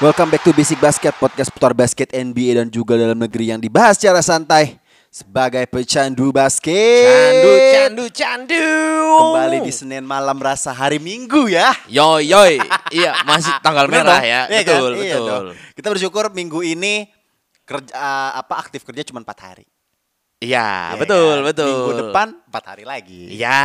Welcome back to Basic Basket, podcast putar basket NBA dan juga dalam negeri yang dibahas secara santai sebagai pecandu basket. Candu, candu, candu. Kembali di Senin malam rasa hari Minggu ya. Yoi, yoi. iya, masih tanggal Bener merah dong? ya. Iya kan? betul, Iya betul. dong. Kita bersyukur minggu ini kerja apa aktif kerja cuma 4 hari. Iya, Ya betul, kan? betul. Minggu depan 4 hari lagi. Iya,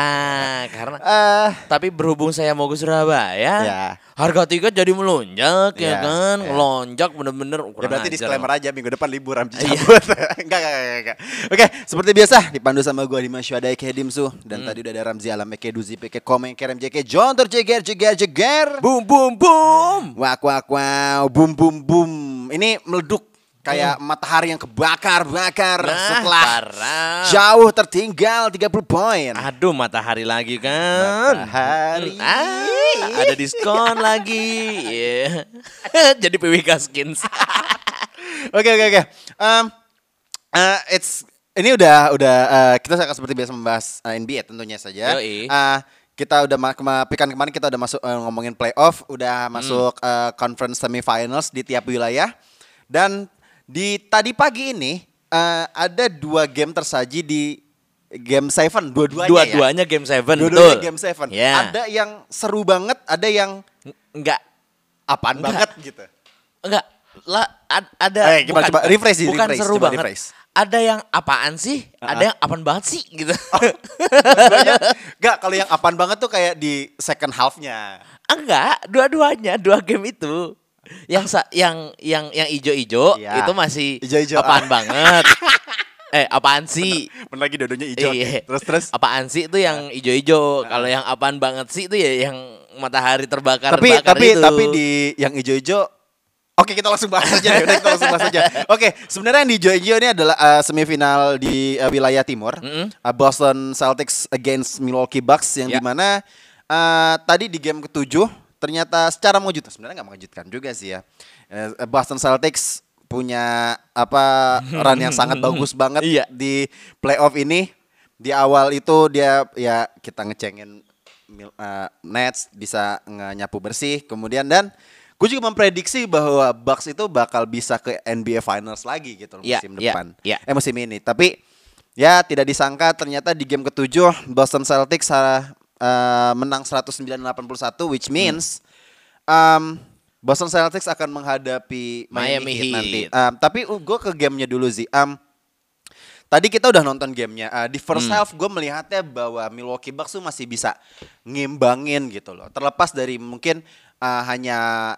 karena Eh, tapi berhubung saya mau ke Surabaya, Ya. harga tiket jadi melonjak ya, Ya, kan, ya. melonjak bener-bener. Ya berarti ajar disclaimer aja minggu depan libur Ramji Iya. cabut. enggak, enggak, enggak, enggak. Oke, seperti biasa dipandu sama gua Dimas Syuada Eke Dimsu dan Hmm. tadi udah ada Ramzi Alam Eke Duzi Eke Komeng Kerem JK John terjeger jeger jeger. Boom, boom, boom. Wak wak wow, boom boom boom. Ini meleduk kayak matahari yang kebakar bakar Hmm. Nah, setelah parah. jauh tertinggal 30 poin. Aduh, matahari lagi kan. Matahari. Ah, ada diskon lagi. Iya. jadi PWK Skins. Oke oke oke. Eh, it's ini udah udah eh, kita akan seperti biasa membahas eh, NBA tentunya saja. Yoi. Eh, kita udah pekan kemarin kita udah masuk eh, ngomongin playoff, udah masuk eh, conference semifinals di tiap wilayah dan di tadi pagi ini eh, ada dua game tersaji di game seven dua-duanya ya. Dua-duanya game 7, Dua-duanya game seven. Ya. Ada yang seru banget, ada yang Enggak, apaan Enggak. banget gitu. Enggak, lah ad- ada Eh, gimana, coba rephrase sih, bukan rephrase, seru coba banget. rephrase. Ada yang apaan sih? Ada yang apaan banget sih gitu. Dua-duanya Enggak, kalau yang apaan banget tuh kayak di second half-nya. Enggak, dua-duanya dua game itu. Yang sa yang yang yang ijo-ijo Iya. itu masih Ijo-ijo. apaan banget. eh, apaan sih? Bener lagi dua-duanya hijau. Iya. Terus terus. Apaan sih itu yang ijo-ijo. Kalau yang apaan banget sih itu ya yang matahari terbakar tapi bakar tapi itu. tapi di yang hijau-hijau Oke kita langsung bahas aja deh, udah, kita langsung bahas aja. Oke, sebenarnya yang di hijau-hijau ini adalah uh, semifinal di uh, wilayah timur. Mm-mm. Uh, Boston Celtics against Milwaukee Bucks yang Ya. di mana uh, tadi di game ketujuh ternyata secara mengejutkan sebenarnya nggak mengejutkan juga sih ya. Uh, Boston Celtics punya apa run yang sangat bagus banget Iya. di playoff ini. Di awal itu dia ya kita ngecengin uh, Nets bisa nyapu bersih kemudian dan gue juga memprediksi bahwa Bucks itu bakal bisa ke NBA Finals lagi gitu loh Iya, musim iya, depan iya. eh musim ini tapi ya tidak disangka ternyata di game ketujuh Boston Celtics uh, uh, menang 109-81 which means um, Boston Celtics akan menghadapi Miami, Miami Heat, Heat. nanti Um, tapi gue ke gamenya dulu sih um, Tadi kita udah nonton gamenya. Uh, di first Hmm. half gue melihatnya bahwa Milwaukee Bucks tuh masih bisa ngimbangin gitu loh. Terlepas dari mungkin uh, hanya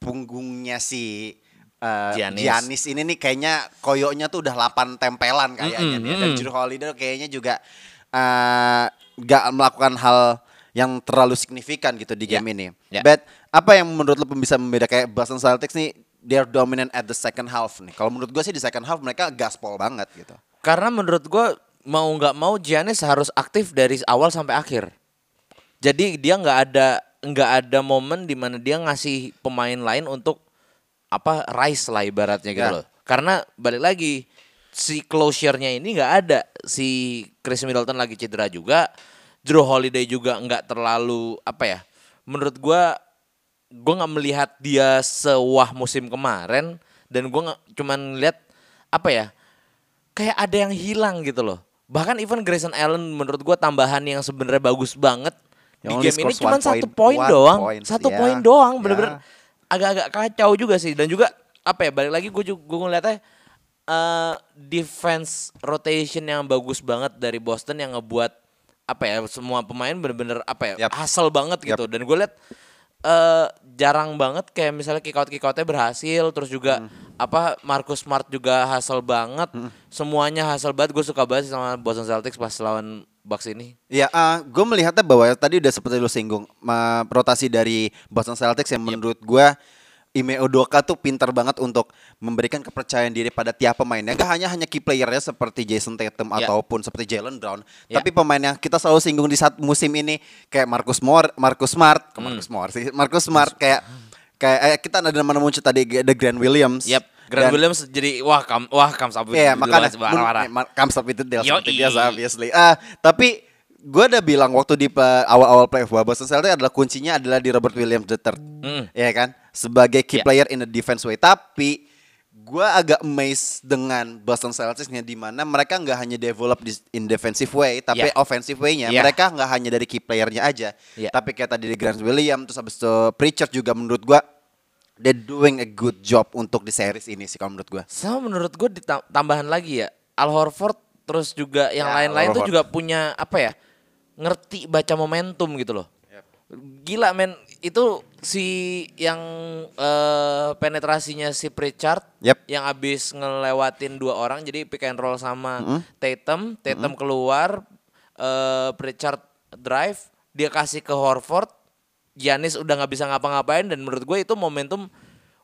punggungnya si uh, Giannis. Giannis. ini nih kayaknya koyoknya tuh udah 8 tempelan kayaknya Mm-mm, nih. Dan mm-mm. Jrue Holiday kayaknya juga uh, gak melakukan hal yang terlalu signifikan gitu di Ya, game ini. ya. But apa yang menurut lo bisa membedakan kayak Boston Celtics nih they're dominant at the second half nih. Kalau menurut gue sih di second half mereka gaspol banget gitu. Karena menurut gua mau nggak mau Giannis harus aktif dari awal sampai akhir. Jadi dia nggak ada nggak ada momen di mana dia ngasih pemain lain untuk apa rise lah ibaratnya gitu Ya. loh. Karena balik lagi si closure-nya ini nggak ada. Si Chris Middleton lagi cedera juga. Drew Holiday juga nggak terlalu apa ya? Menurut gua gue nggak melihat dia sewah musim kemarin dan gue nggak cuman lihat apa ya kayak ada yang hilang gitu loh bahkan even Grayson Allen menurut gue tambahan yang sebenarnya bagus banget Yang di game ini cuma satu point- poin doang points, satu ya. poin doang Ya. bener-bener agak-agak kacau juga sih dan juga apa ya balik lagi gue juga gue ngeliatnya eh defense rotation yang bagus banget dari Boston yang ngebuat apa ya semua pemain bener-bener apa ya Yap. hustle banget gitu dan gue liat eh jarang banget kayak misalnya kick out kick outnya berhasil terus juga apa Marcus Smart juga hasil banget. Hmm. Semuanya hasil banget. Gue suka banget sama Boston Celtics pas lawan Bucks ini. Ya, gue melihatnya bahwa tadi udah seperti lu singgung, ma- rotasi dari Boston Celtics yang menurut gue Ime Udoka tuh pintar banget untuk memberikan kepercayaan diri pada tiap pemainnya. Gak hanya hanya key playernya seperti Jason Tatum Ya. ataupun seperti Jalen Brown, Ya. tapi pemain yang kita selalu singgung di saat musim ini kayak Marcus Moore, Marcus Smart, Hmm. Marcus Moore sih, Marcus Smart kayak kayak eh, kita ada nama muncul tadi The Grant Williams. Yap. Grant Dan- Williams jadi wah kam wah comes up with Iya, with makanya the comes up with the deal Yoi. seperti biasa obviously. Ah, tapi gue udah bilang waktu di awal-awal playoff bahwa Boston Celtics adalah kuncinya adalah di Robert Williams III. Mm. Ya kan? Sebagai key Iya. player in the defense way. Tapi gue agak amazed dengan Boston Celtics-nya di mana mereka nggak hanya develop di, in defensive way, tapi Iya. offensive way-nya Iya. mereka nggak hanya dari key playernya aja, Iya. tapi kayak tadi di Grant Williams terus habis itu Pritchard juga menurut gue they're doing a good job untuk di series ini sih kalau menurut gue. Sama menurut gue tambahan lagi ya Al Horford terus juga yang Ya, lain-lain tuh juga punya apa ya ngerti baca momentum gitu loh. Gila men itu si yang eh, penetrasinya si Pritchard Yep. yang abis ngelewatin dua orang jadi pick and roll sama Tatum, Tatum keluar eh Pritchard drive dia kasih ke Horford, Giannis udah nggak bisa ngapa-ngapain dan menurut gue itu momentum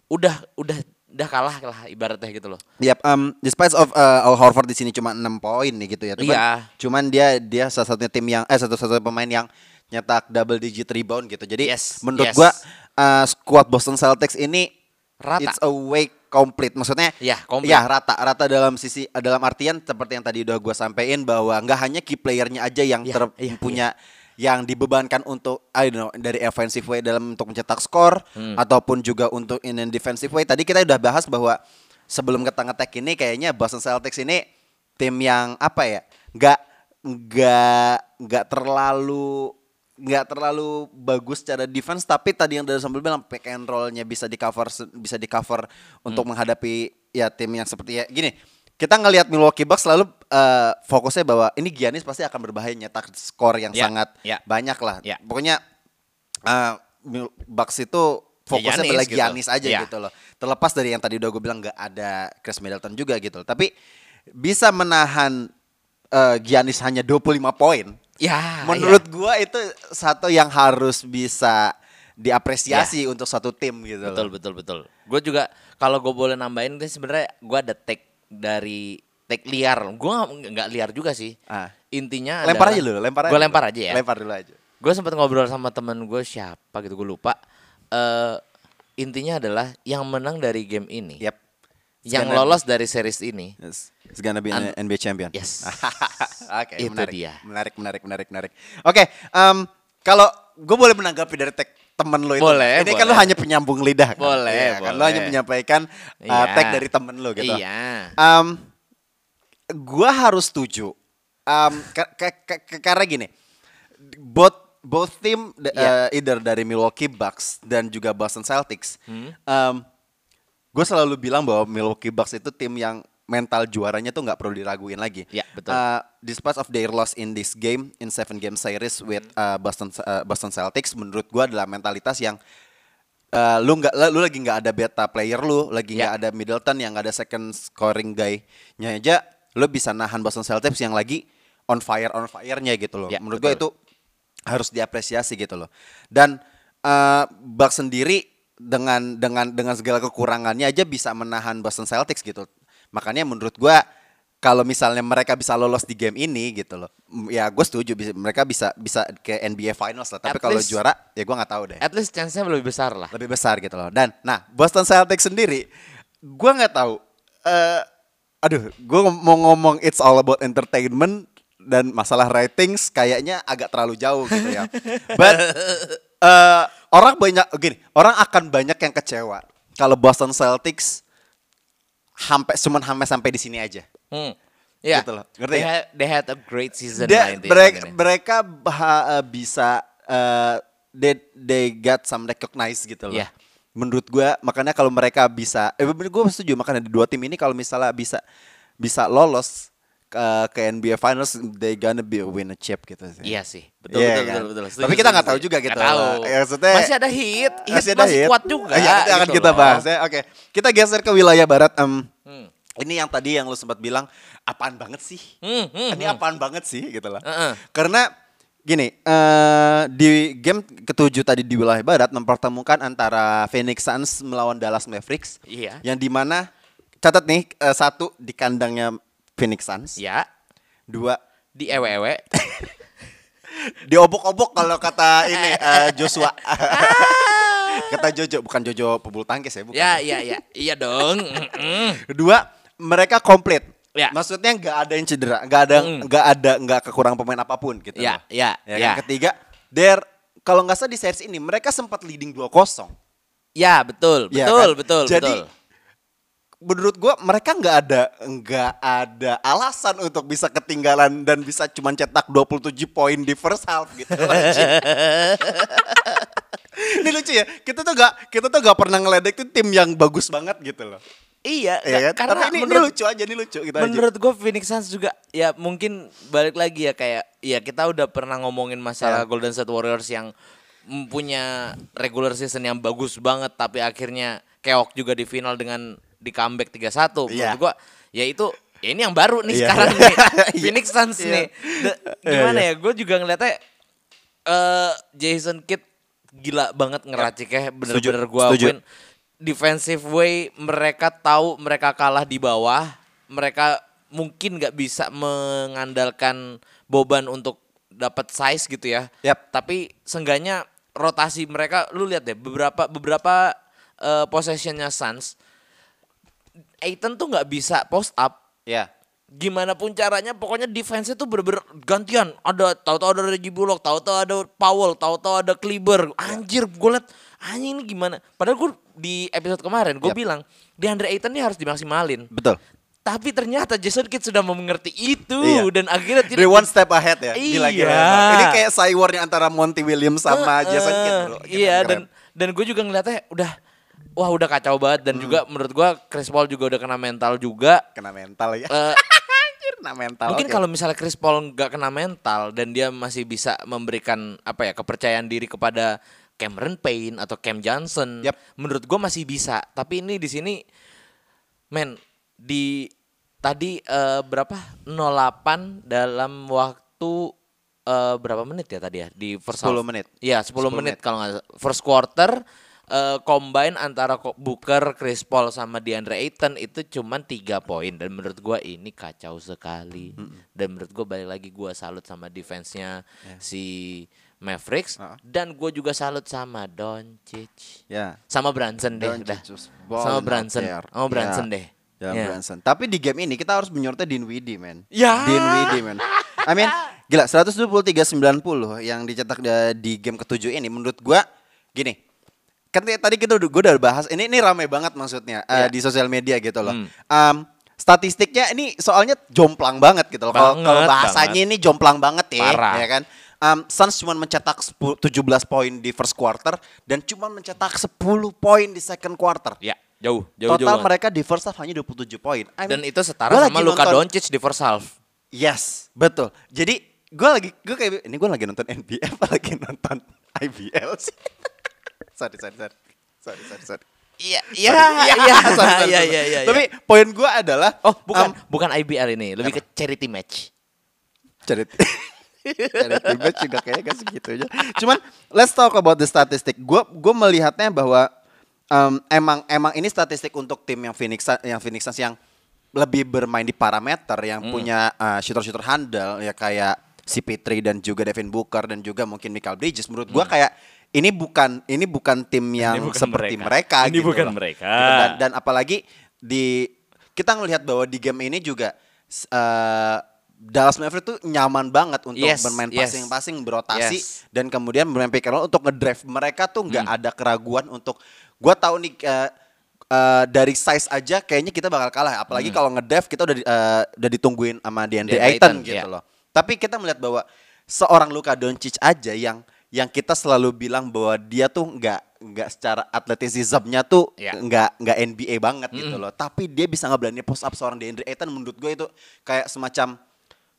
udah udah udah kalah lah ibaratnya gitu loh. Yap, um, despite of uh, Al Horford di sini cuma 6 poin nih gitu ya. Cuman, Iya. Cuman dia dia salah satunya tim yang eh satu-satunya pemain yang nyetak double digit rebound gitu. Jadi Yes, menurut yes. gua uh, squad Boston Celtics ini Rata. It's a way complete. Maksudnya Iya, komplit. Ya, rata. Rata dalam sisi dalam artian seperti yang tadi udah gua sampein bahwa nggak hanya key playernya aja yang Iya, ter- iya, punya yang dibebankan untuk I don't know dari offensive way dalam untuk mencetak skor Hmm. ataupun juga untuk in defensive way. Tadi kita udah bahas bahwa sebelum kita ngetek ini kayaknya Boston Celtics ini tim yang apa ya? nggak nggak nggak terlalu nggak terlalu bagus secara defense tapi tadi yang dari sambil bilang pick and roll-nya bisa di cover bisa di cover untuk Hmm. menghadapi ya tim yang seperti ya gini kita ngelihat Milwaukee Bucks selalu eh, fokusnya bahwa ini Giannis pasti akan berbahaya nyetak skor yang Ya, sangat ya. banyak lah Ya. pokoknya Mil- Bucks itu fokusnya Giannis pada gitu. Giannis aja Ya. gitu loh terlepas dari yang tadi udah gue bilang nggak ada Chris Middleton juga gitu loh. tapi bisa menahan eh, Giannis hanya 25 poin Ya, menurut gua itu satu yang harus bisa diapresiasi untuk satu tim gitu betul loh. betul betul. Gue juga kalau gue boleh nambahin ini sebenarnya gue ada take dari take liar. Gue nggak liar juga sih. Ah. Intinya Lempar adalah- aja dulu, lempar aja. Gue lempar aja ya. Lempar dulu aja. Gue sempat ngobrol sama temen gue siapa gitu gue lupa. Eh intinya adalah yang menang dari game ini, Yep. Yang gonna- lolos dari series ini, Yes. It's gonna be an NBA champion. Yes. Oke, Itu menarik. dia. Menarik, menarik, menarik, menarik. Oke, em, kalau gue boleh menanggapi dari tag temen lo itu. Boleh, Ini kan lo boleh. hanya penyambung lidah kan? Boleh, Iya kan? Lo boleh. hanya menyampaikan uh, Iya. tag dari temen lo gitu. Iya. Um, gua harus setuju. Um, ka- ka- ka- ka- karena gini, both both team the- uh, either dari Milwaukee Bucks dan juga Boston Celtics, Hmm. um, gue selalu bilang bahwa Milwaukee Bucks itu tim yang mental juaranya tuh nggak perlu diraguin lagi. Iya, betul. Uh, despite of their loss in this game in seven game series with uh, Boston uh, Boston Celtics, menurut gua adalah mentalitas yang uh, lu nggak lu lagi nggak ada beta player lu, lagi nggak Ya. ada Middleton yang nggak ada second scoring guy-nya aja, lu bisa nahan Boston Celtics yang lagi on fire on fire-nya gitu loh. Ya, Menurut betul. itu harus diapresiasi gitu loh. Dan uh, Bucks sendiri dengan dengan dengan segala kekurangannya aja bisa menahan Boston Celtics gitu. Makanya menurut gua kalau misalnya mereka bisa lolos di game ini gitu loh. Ya gue setuju bisa, mereka bisa bisa ke NBA Finals lah. Tapi kalau juara ya gua nggak tahu deh. At least chance-nya lebih besar lah. Lebih besar gitu loh. Dan nah Boston Celtics sendiri gua nggak tahu. eh aduh, gue mau ngomong it's all about entertainment dan masalah ratings kayaknya agak terlalu jauh gitu ya. But eh orang banyak gini, orang akan banyak yang kecewa kalau Boston Celtics sampai cuman sampai sampai di sini aja. Hmm. Ya. Gitu loh, ngerti they, nggak? had, they had a great season Dia- mereka, mereka bah- eh, bisa eh, they they got some recognize gitu loh. Iya. Menurut gua makanya kalau mereka bisa eh gue setuju makanya di dua tim ini kalau misalnya bisa bisa lolos ke, ke NBA Finals they gonna be win a chip gitu sih. Iya sih, betul Iya betul, kan? betul betul Setuju, Tapi kita nggak tahu juga gitu. Tahu. Ya, maksudnya- masih ada hit, hit masih, hit. kuat juga. Iya, nanti akan gitu kita loh. bahas ya. Oke, kita geser ke wilayah barat. Em, Hmm. Ini yang tadi yang lu sempat bilang apaan banget sih? Hmm, hmm, ini hmm. apaan banget sih gitu loh. Heeh. Karena gini, eh, di game ketujuh tadi di wilayah barat mempertemukan antara Phoenix Suns melawan Dallas Mavericks. Iya. Yang di mana catat nih eh, satu di kandangnya Phoenix Suns, Ya, dua di ewe-ewe. diobok-obok kalau kata ini eh, Joshua. kata Jojo bukan Jojo pebulu tangkis ya, bukan. ya, iya, iya. Iya dong. Kedua, mereka komplit. Ya. Maksudnya nggak ada yang cedera, nggak ada Mm. nggak ada nggak kekurangan pemain apa pun gitu. Ya, loh. ya, Ya, ya. Yang ketiga, there kalau nggak salah di series ini mereka sempat leading 2-0. Ya, betul, Ya betul, kan? betul, Jadi betul. Menurut gua mereka nggak ada nggak ada alasan untuk bisa ketinggalan dan bisa cuma cetak 27 poin di first half gitu. Ini lucu ya. Kita tuh gak kita tuh gak pernah ngeledek tuh tim yang bagus banget gitu loh. Iya, Iya kan? karena Tapi ini, ini menurut lucu aja, ini lucu gitu menurut gue Phoenix Suns juga ya mungkin balik lagi ya kayak ya kita udah pernah ngomongin masalah Ya. Golden State Warriors yang punya regular season yang bagus banget tapi akhirnya keok juga di final dengan di comeback 3-1 menurut Iya. gua ya itu ya ini yang baru nih Iya. sekarang nih. Iya. Phoenix Suns nih. The- gimana ya gue juga ngeliatnya eh Jason Kidd gila banget ngeraciknya bener-bener gue akuin defensive way mereka tahu mereka kalah di bawah. Mereka mungkin nggak bisa mengandalkan Boban untuk dapat size gitu ya. Yap. tapi seenggaknya rotasi mereka lu lihat deh beberapa beberapa eh, possessionnya Suns Aiton tuh nggak bisa post up Ya. gimana pun caranya pokoknya defense itu bener-bener gantian ada tahu-tahu ada Reggie Bullock tahu-tahu ada Powell tahu-tahu ada Kleber anjir gue liat anjing ini gimana padahal gue di episode kemarin gue Yap. bilang DeAndre Ayton ini harus dimaksimalin Betul. tapi ternyata Jason Kidd sudah mengerti itu Iya. dan akhirnya tidak They one step ahead ya. Gila, gila. Iya. Ini kayak cywarnya antara Monty Williams sama Heeh, Jason Kidd bro. Gila, iya keren. dan dan gue juga ngeliatnya udah wah udah kacau banget dan juga menurut gue Chris Paul juga udah kena mental juga kena mental ya. Anjir, kena mental. Mungkin oke. kalau misalnya Chris Paul nggak kena mental dan dia masih bisa memberikan apa ya kepercayaan diri kepada Cameron Payne atau Cam Johnson, Yap. menurut gue masih bisa. Tapi ini di sini, men di tadi eh, berapa 08 dalam waktu eh, berapa menit ya tadi ya di first 10 half? menit. Iya 10, 10 menit menit. kalau nggak first quarter eh, combine antara Booker, Chris Paul sama DeAndre Ayton itu cuman tiga poin dan menurut gua ini kacau sekali. Dan menurut gua balik lagi gua salut sama defense-nya si Mavericks Ah. dan gua juga salut sama Doncic. Ya. Sama Brunson deh udah. Sama there. Sama Brunson Ya. deh. Ya, Ya. Brunson. Tapi di game ini kita harus menyorotnya Dinwiddie, men. Ya. Dinwiddie, men. I mean, gila 123-90 yang dicetak da- di game ketujuh ini menurut gua gini. Kan tadi kita udah gua udah bahas ini ini ramai banget maksudnya eh, Ya. di sosial media gitu loh. Hmm. Em, statistiknya ini soalnya jomplang banget gitu loh. Kalau Banget, bahasanya ini jomplang banget ya, Parah. ya kan? Um, Suns cuma mencetak 10 17 poin di first quarter dan cuma mencetak 10 poin di second quarter. Ya, jauh, jauh, Total jauh. mereka di first half hanya 27 poin. I dan mean, itu setara sama Luka nonton- Doncic di first half. Yes, betul. Jadi gue lagi gue kayak ini gue lagi nonton NBA apa lagi nonton IBL sih? sorry, sorry, sorry. Sorry, sorry, sorry. Iya, iya, iya, iya, sorry. iya, iya. Tapi poin gue adalah Oh, bukan, um, bukan IBL ini, lebih ke charity match. charity charity match juga kayaknya gak segitu aja. Cuman let's talk about the statistic. Gue gue melihatnya bahwa um, emang emang ini statistik untuk tim yang Phoenix yang Phoenix Suns yang lebih bermain di parameter yang Hmm. punya uh, shooter-shooter handal ya kayak CP3 dan juga Devin Booker dan juga mungkin Michael Bridges. Menurut gua kayak ini bukan ini bukan tim yang Hmm. bukan seperti mereka. mereka. Ini gitu bukan loh. mereka. Gitu. Dan, dan apalagi di kita ngelihat bahwa di game ini juga uh, Dallas Mavericks tuh nyaman banget untuk Yes, bermain yes. passing-passing berotasi Yes. dan kemudian bermain pick and roll untuk ngedrive mereka tuh nggak Hmm. ada keraguan untuk gua tahu nih uh, uh, dari size aja kayaknya kita bakal kalah apalagi kalau ngedrive kita udah uh, udah ditungguin sama DeAndre Ayton gitu iya. loh. Tapi kita melihat bahwa seorang Luka Doncic aja yang yang kita selalu bilang bahwa dia tuh nggak nggak secara atletisismnya tuh Iya. nggak nggak NBA banget gitu loh. Tapi dia bisa ngeberani post up seorang DeAndre Ayton menurut gue itu kayak semacam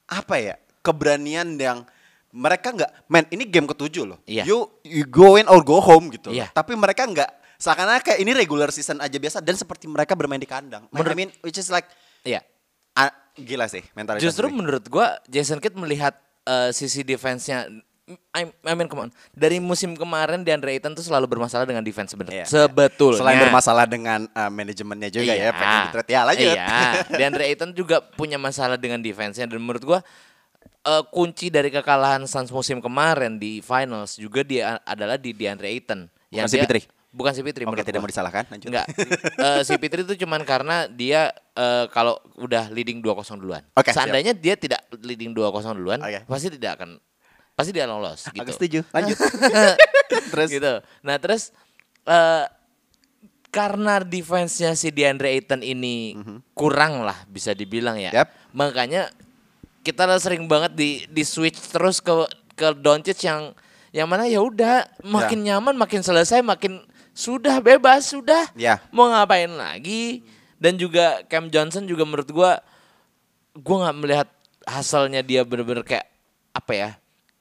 apa ya keberanian yang mereka nggak men ini game ketujuh loh. Iya. You you go in or go home gitu. loh. Iya. Tapi mereka nggak seakan-akan kayak ini regular season aja biasa dan seperti mereka bermain di kandang. I Menurut- mean which is like Iya. ah, gila sih mentalitas. Justru gue. menurut gua Jason Kidd melihat eh, sisi defense-nya I, I mean come on. Dari musim kemarin DeAndre Ayton tuh selalu bermasalah dengan defense sebenarnya. Iya. Sebetulnya. Selain bermasalah dengan uh, manajemennya juga ya, pengen di trade ya lanjut. Iya. DeAndre Ayton juga punya masalah dengan defense-nya dan menurut gua eh, kunci dari kekalahan Suns musim kemarin di finals juga dia adalah di DeAndre Ayton. Bukan si Fitri? Bukan si Fitri Oke, tidak mau disalahkan, lanjut. Enggak. Eh, si Fitri itu cuman karena dia eh, kalau udah leading 2-0 duluan. Siap. Seandainya dia tidak leading 2-0 duluan, Oke. pasti tidak akan pasti dia lolos gitu. Aku setuju. Lanjut. Terus gitu. Nah, terus eh karena defense-nya si DeAndre Ayton ini kurang lah bisa dibilang ya. Yap. Makanya kita sering banget di di switch terus ke ke Doncic yang yang mana ya udah makin nyaman, makin selesai, makin sudah bebas, sudah. Ya. Mau ngapain lagi? Dan juga Cam Johnson juga menurut gua gua nggak melihat hasilnya dia bener-bener kayak apa ya?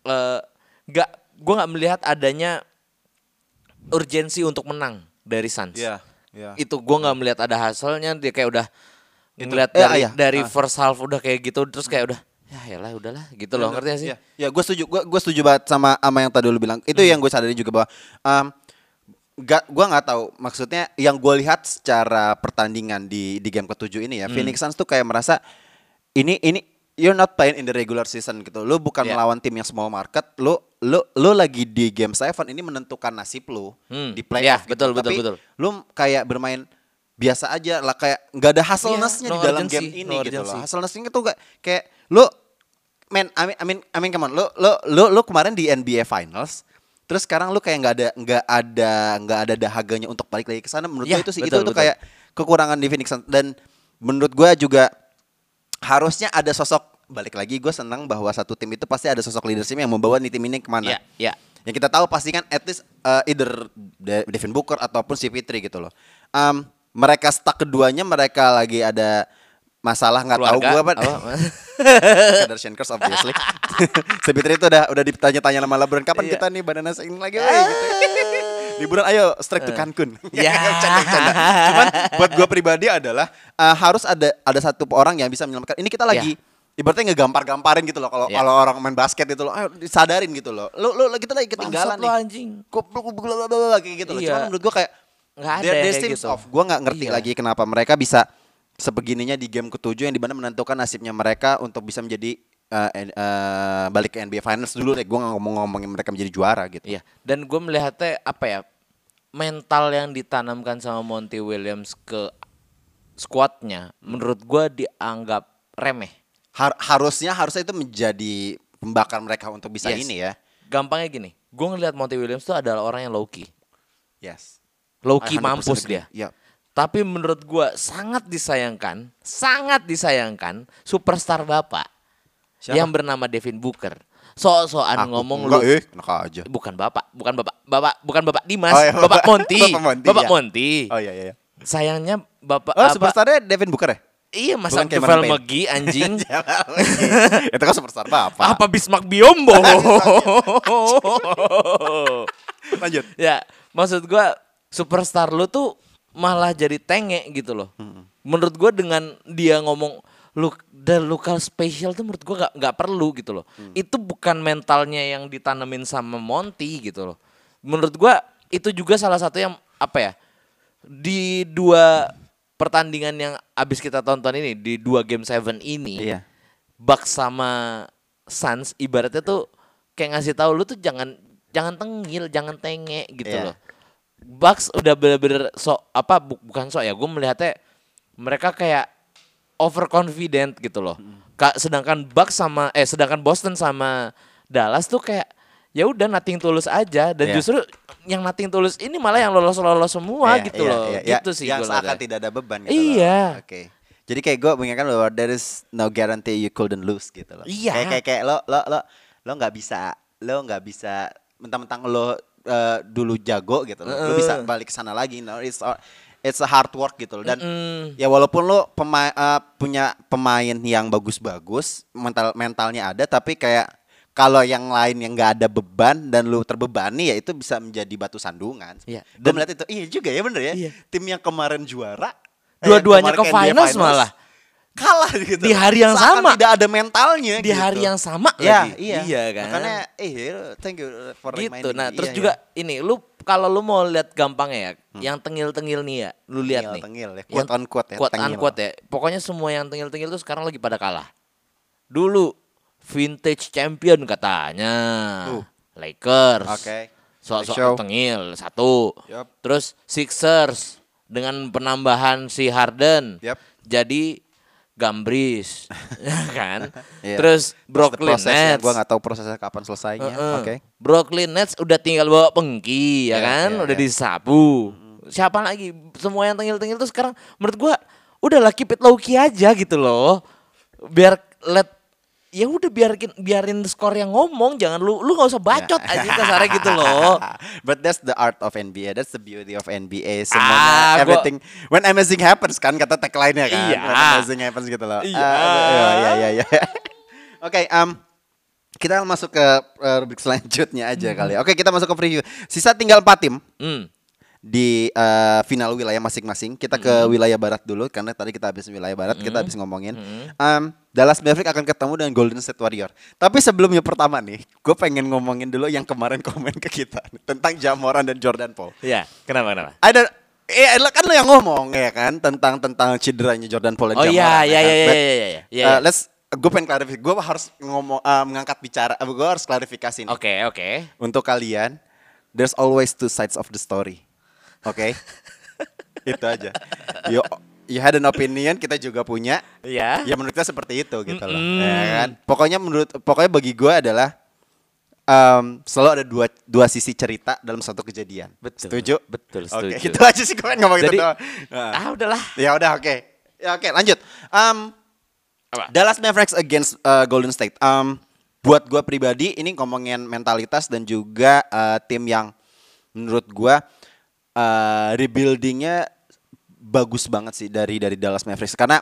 Eh nggak gua nggak melihat adanya urgensi untuk menang dari Suns. Iya, iya. Itu gua nggak melihat ada hasilnya dia kayak udah ngeliat Eh, dari iya. dari Ah. first half udah kayak gitu terus kayak udah ya lah udahlah gitu loh ngerti gak sih? Ya, ya gue setuju. Gue gue setuju banget sama sama yang tadi lu bilang. Itu Hmm. yang gue sadari juga bahwa um, gak, gue nggak tahu maksudnya yang gue lihat secara pertandingan di di game ketujuh ini ya Hmm. Phoenix Suns tuh kayak merasa ini ini you're not playing in the regular season gitu. Lu bukan Ya. melawan tim yang small market. Lu lu lu lagi di game seven ini menentukan nasib lu Hmm. di playoff. Ya, betul, betul, Tapi betul. Lu kayak bermain biasa aja lah kayak nggak ada hustle-ness-nya Iya, di no dalam urgency, game ini no gitu loh. urgency. Hustle-ness-nya itu kayak kayak lu men I mean I mean I mean come on lu lu lu lu kemarin di NBA Finals terus sekarang lu kayak nggak ada nggak ada nggak ada dahaganya untuk balik lagi ke sana menurut gue itu sih betul, itu, betul. kayak kekurangan di Phoenix dan menurut gue juga harusnya ada sosok balik lagi gue senang bahwa satu tim itu pasti ada sosok leadership yang membawa nih tim ini ke mana Iya, iya. yang kita tahu pasti kan at least uh, either De- Devin Booker ataupun si Fitri gitu loh. Um, mereka stuck keduanya mereka lagi ada masalah nggak tahu gue apa. apa? Kardashian curse obviously. si Fitri itu udah udah ditanya-tanya sama LeBron kapan Iya. kita nih badannya ini lagi woi, gitu. Liburan ayo strike to Cancun. Ya. Bercanda, bercanda. Cuman buat gue pribadi adalah uh, harus ada ada satu orang yang bisa menyelamatkan. Ini kita lagi ibaratnya ngegampar-gamparin gitu loh kalau Ya. kalau orang main basket itu loh, ayo disadarin gitu loh. Lu lu kita lagi ketinggalan Bangsat nih. anjing. Kayak gitu loh. Iya. Cuman menurut gua kayak Nggak ada there- gitu. off. Gua nggak ngerti Iya. lagi kenapa mereka bisa sebegininya di game ketujuh yang di mana menentukan nasibnya mereka untuk bisa menjadi eh, en- eh, balik ke NBA Finals dulu deh. Gua nggak ngomong-ngomongin mereka menjadi juara gitu. Iya, dan gue melihatnya apa ya mental yang ditanamkan sama Monty Williams ke squadnya, menurut gue dianggap remeh. Har- harusnya harusnya itu menjadi pembakar mereka untuk bisa Yes. ini ya. Gampangnya gini, gue ngelihat Monty Williams tuh adalah orang yang low key, Yes. low key 100% mampus agree. dia. Iya. Tapi menurut gue sangat disayangkan, sangat disayangkan superstar bapak Siapa? yang bernama Devin Booker. Aku ngomong enggak, lu eh, enak aja. bukan bapak, bukan bapak, bapak bukan bapak Dimas, Oh, iya, bapak Monty, Bapak Monty, bapak ya. Monty. Oh iya iya. iya. Sayangnya bapak Oh, superstarnya Devin Booker ya? Iya masa Payne. McGee anjing. itu kan superstar bapak. Apa Bismarck Biombo? Lanjut. ya, maksud gua superstar lu tuh malah jadi tenge gitu loh. Menurut gua dengan dia ngomong lu the local special tuh menurut gua gak, nggak perlu gitu loh. Itu bukan mentalnya yang ditanemin sama Monty gitu loh. Menurut gua itu juga salah satu yang apa ya? Di dua pertandingan yang abis kita tonton ini di dua game seven ini Iya. Bucks sama Suns ibaratnya tuh kayak ngasih tahu lu tuh jangan jangan tengil, jangan tenge gitu Iya. loh. Bucks udah bener-bener sok apa bu- bukan sok ya, gue melihatnya mereka kayak overconfident gitu loh. Hmm. Ka- sedangkan Bucks sama eh sedangkan Boston sama Dallas tuh kayak ya udah nating tulus aja dan Iya. justru yang nating tulus ini malah yang lolos-lolos semua Iya, gitu iya, loh. iya, iya. gitu sih Yang seakan tidak ada beban gitu Iya. loh. Oke. Jadi kayak gue mengingatkan bahwa there is no guarantee you couldn't lose gitu loh. Iya. Kayak kayak, kayak lo lo lo lo nggak bisa lo nggak bisa mentang-mentang lo eh, dulu jago gitu loh. Lu bisa balik ke sana lagi. No, it's a- it's a hard work gitu loh. Dan ya walaupun lu pema- eh, punya pemain yang bagus-bagus, mental mentalnya ada tapi kayak kalau yang lain yang nggak ada beban dan lu terbebani ya itu bisa menjadi batu sandungan. Iya. Gue melihat itu. Iya juga ya bener ya. Iya. Tim yang kemarin juara eh, Dua-duanya kemarin ke finals malah. kalah gitu. Di hari yang Seakan sama. tidak ada mentalnya Di gitu. hari yang sama Ya, lagi. iya. Iya kan. Makanya eh thank you for gitu. reminding Nah, terus Iya, juga iya. ini lu kalau lu mau lihat gampangnya ya, yang tengil-tengil nih ya, lu lihat Tengil, nih. tengil ya, quote on quote ya, Quote tengil. unquote ya. Pokoknya semua yang tengil-tengil tuh sekarang lagi pada kalah. Dulu vintage champion katanya. Tuh. Lakers. Oke. Soal-soal Show. tengil satu. Yup. Terus Sixers dengan penambahan si Harden. Yup. Jadi Gambris, ya kan? Iya. Terus Brooklyn ya. Nets. Gua nggak tahu prosesnya kapan selesainya. Heeh. Oke. Brooklyn Nets udah tinggal bawa pengki ya Iya, kan, iya, udah iya. disapu. Siapa lagi? Semua yang tengil-tengil tuh sekarang menurut gua udahlah keep it low key aja gitu loh. Biar let ya udah biarin biarin skor yang ngomong, jangan lu lu nggak usah bacot Ya. aja kasarnya gitu loh. But that's the art of NBA. That's the beauty of NBA. Ah, Semuanya gua- everything when amazing happens kan kata tagline-nya kan. Iya. When amazing happens gitu loh. Iya. Ah, iya iya iya. iya. Oke, um, kita masuk ke uh, rubrik selanjutnya aja kali ya. Oke, kita masuk ke preview. Sisa tinggal 4 tim Hmm. Di uh, final wilayah masing-masing. Kita ke wilayah barat dulu karena tadi kita habis wilayah barat, kita habis ngomongin. Um, Dallas Mavericks akan ketemu dengan Golden State Warrior. Tapi sebelumnya pertama nih, gue pengen ngomongin dulu yang kemarin komen ke kita tentang Jamoran dan Jordan Poole. Iya, kenapa kenapa? Ada Eh, kan lo yang ngomong ya kan tentang tentang cederanya Jordan Poole dan Oh Jamoran. iya, ya iya kan? iya iya iya iya. iya. let's gue pengen klarifikasi. Gue harus ngomong uh, mengangkat bicara. gue harus klarifikasi nih Oke, oke. untuk kalian, there's always two sides of the story. Oke? itu aja. You, you had an opinion, kita juga punya. Iya. Ya menurut kita seperti itu gitu loh. Mm-mm. Ya kan? Pokoknya menurut pokoknya bagi gue adalah em, selalu ada dua dua sisi cerita dalam satu kejadian. Betul. Setuju? Betul, Oke, setuju. itu aja sih gue ngomong Jadi itu doang. Nah. ah udahlah. Ya udah oke. Ya oke, lanjut. Um, Apa? Dallas Mavericks against uh, Golden State. Um, buat gua pribadi ini ngomongin mentalitas dan juga uh, tim yang menurut gua uh, rebuildingnya bagus banget sih dari dari Dallas Mavericks karena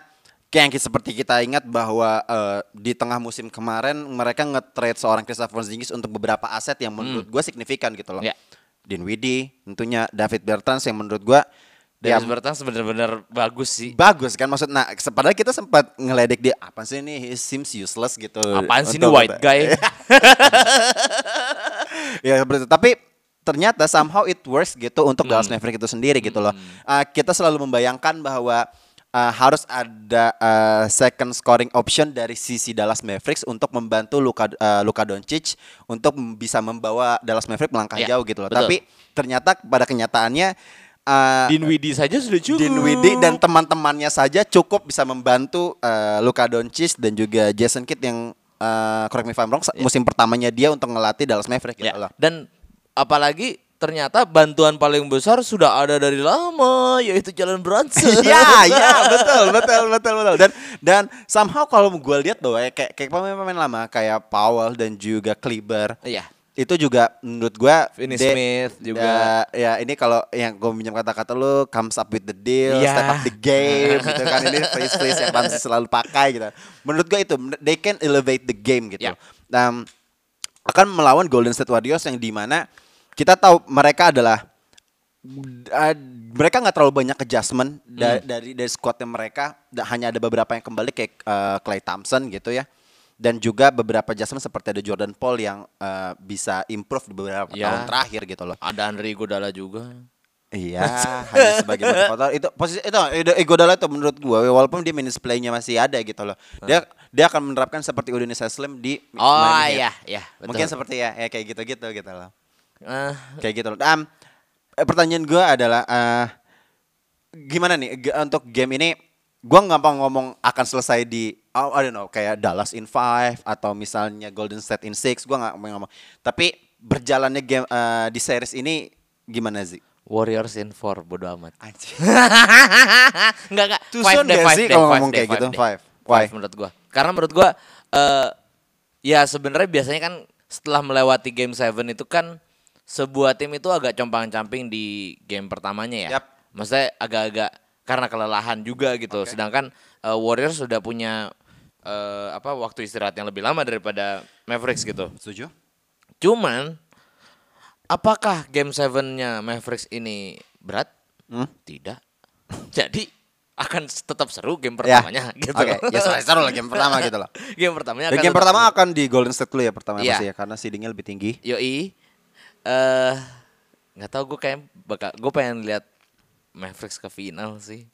kayak yang seperti kita ingat bahwa uh, di tengah musim kemarin mereka nge-trade seorang Kristaps Porzingis untuk beberapa aset yang menurut gua signifikan gitu loh. Ya. Dinwiddie, tentunya David Bertans yang menurut gua Darius yang Bertans bener-bener bagus sih. bagus kan maksud nah padahal kita sempat ngeledek dia apa sih ini he seems useless gitu Apaan sih ini white guy? ya seperti tapi ternyata somehow it works gitu untuk Dallas Mavericks itu sendiri gitu loh Uh, kita selalu membayangkan bahwa uh, harus ada uh, second scoring option dari sisi Dallas Mavericks untuk membantu Luka uh, Luka Doncic untuk bisa membawa Dallas Mavericks melangkah Ya, jauh gitu loh betul. tapi ternyata pada kenyataannya uh, Dinwiddie saja sudah cukup. Dinwiddie dan teman-temannya saja cukup bisa membantu uh, Luka Doncic dan juga Jason Kidd yang uh, correct me if I'm wrong, musim pertamanya dia untuk ngelatih Dallas Mavericks gitu Ya. loh. Dan apalagi ternyata bantuan paling besar sudah ada dari lama yaitu Jalan Brunson. ya, ya, betul, betul, betul, betul. Dan dan somehow kalau gue lihat bahwa ya, kayak kayak pemain-pemain lama kayak Powell dan juga Kleber Iya. itu juga menurut gua Finney Smith juga. ya, ya ini kalau yang gue minjem kata-kata lu comes up with the deal Iya. step up the game gitu kan ini phrase phrase yang Ramsey selalu pakai gitu menurut gua itu they can elevate the game gitu Ya. dan akan melawan Golden State Warriors yang di mana kita tahu mereka adalah uh, mereka nggak terlalu banyak adjustment da- dari dari squadnya mereka Da- hanya ada beberapa yang kembali kayak uh, Clay Thompson gitu ya dan juga beberapa adjustment seperti ada Jordan Paul yang uh, bisa improve di beberapa Ya. tahun terakhir gitu loh. Ada Andre Iguodala juga. Iya, hanya sebagai motivator itu posisi itu itu Iguodala itu menurut gua walaupun dia minus play-nya masih ada gitu loh. Dia dia akan menerapkan seperti Udinese Slim di Oh iya, iya. betul. Mungkin seperti ya, ya kayak gitu-gitu gitu loh. Ah, Kayak gitu loh. Um, pertanyaan gua adalah eh, gimana nih g- untuk game ini gua nggak mau ngomong akan selesai di oh, I don't know kayak Dallas in 5 atau misalnya Golden State in 6 gua nggak mau ngomong. Tapi berjalannya game eh, di series ini gimana sih? Warriors in 4 bodo amat. Anjir. enggak enggak. Too Five soon five sih kalau five ngomong deh, kayak five gitu? deh. Five. Five Why? menurut gua. Karena menurut gua eh ya sebenarnya biasanya kan setelah melewati game 7 itu kan sebuah tim itu agak compang-camping di game pertamanya ya. Yap. Maksudnya agak-agak karena kelelahan juga gitu. Sedangkan eh, Warriors sudah punya eh, apa waktu istirahat yang lebih lama daripada Mavericks gitu. Setuju? Cuman apakah game 7-nya Mavericks ini berat? Hmm? Tidak. Jadi akan tetap seru game Ya. pertamanya gitu. Oke, ya seru, seru lah game pertama gitu loh. game pertamanya Dan akan game pertama seru. akan di Golden State dulu ya pertama Iya. pasti ya karena seedingnya lebih tinggi. Yoi. Eh nggak tahu gue kayak bakal gue pengen lihat Mavericks ke final sih.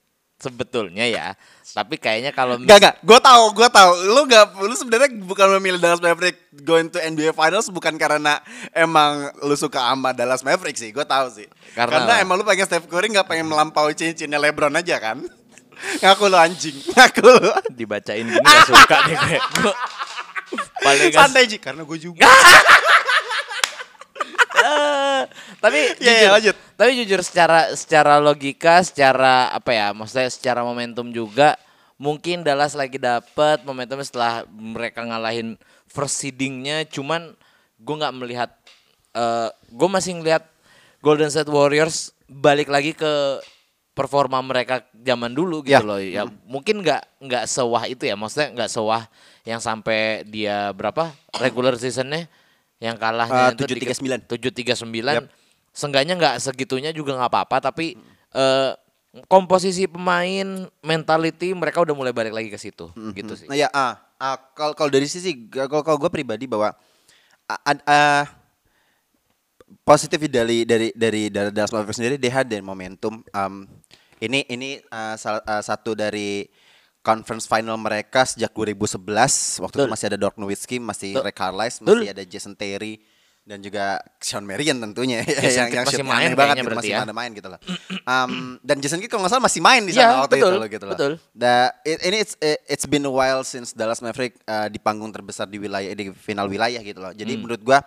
Sebetulnya ya. Tapi kayaknya kalau Gak gak, gue tahu, gue tahu. Lu gak, lu sebenarnya bukan memilih Dallas Mavericks going to NBA Finals bukan karena emang lu suka sama Dallas Mavericks sih, gue tahu sih. Karena Karena, emang lu pengen Steph Curry gak pengen melampaui cincinnya LeBron aja kan? Ngaku lu anjing, ngaku lu. dibacain gini gak suka kayak gue. Paling gak Santai Ji, karena gue juga. Tapi Iya, iya, jujur, lanjut. tapi jujur secara secara logika, secara apa ya, maksudnya secara momentum juga mungkin Dallas lagi dapat momentum setelah mereka ngalahin first seedingnya, cuman gue nggak melihat, eh gue masih ngelihat Golden State Warriors balik lagi ke performa mereka zaman dulu gitu Ya. loh. Ya mungkin nggak nggak sewah itu ya. Maksudnya nggak sewah yang sampai dia berapa? Regular seasonnya yang kalahnya Eh, 7-3-9. tujuh tiga sembilan Yap. Seenggaknya nggak segitunya juga nggak apa-apa tapi eh, komposisi pemain mentality mereka udah mulai balik lagi ke situ gitu sih Nah ya, ah, ah, kalau kalau dari sisi, kalau kalau gue pribadi bahwa ah, ah, positif dari dari dari dari Dallas Mavericks sendiri had dan momentum. Um, ini ini ah, salah- ah, satu dari conference final mereka sejak 2011 waktu itu Betul. masih ada Dirk Nowitzki, masih Betul. Ray Carlisle, Betul. masih ada Jason Terry dan juga Sean Marion tentunya Jason yang yang masih main banget gitu, masih ya. ada main gitu loh. Um, dan Jason Kidd kalau nggak salah masih main di Iya, sana waktu betul, itu loh gitu loh. betul. Da, it- ini it's it's been a while since Dallas Maverick uh, di panggung terbesar di wilayah di final wilayah gitu loh. Jadi Hmm. menurut gua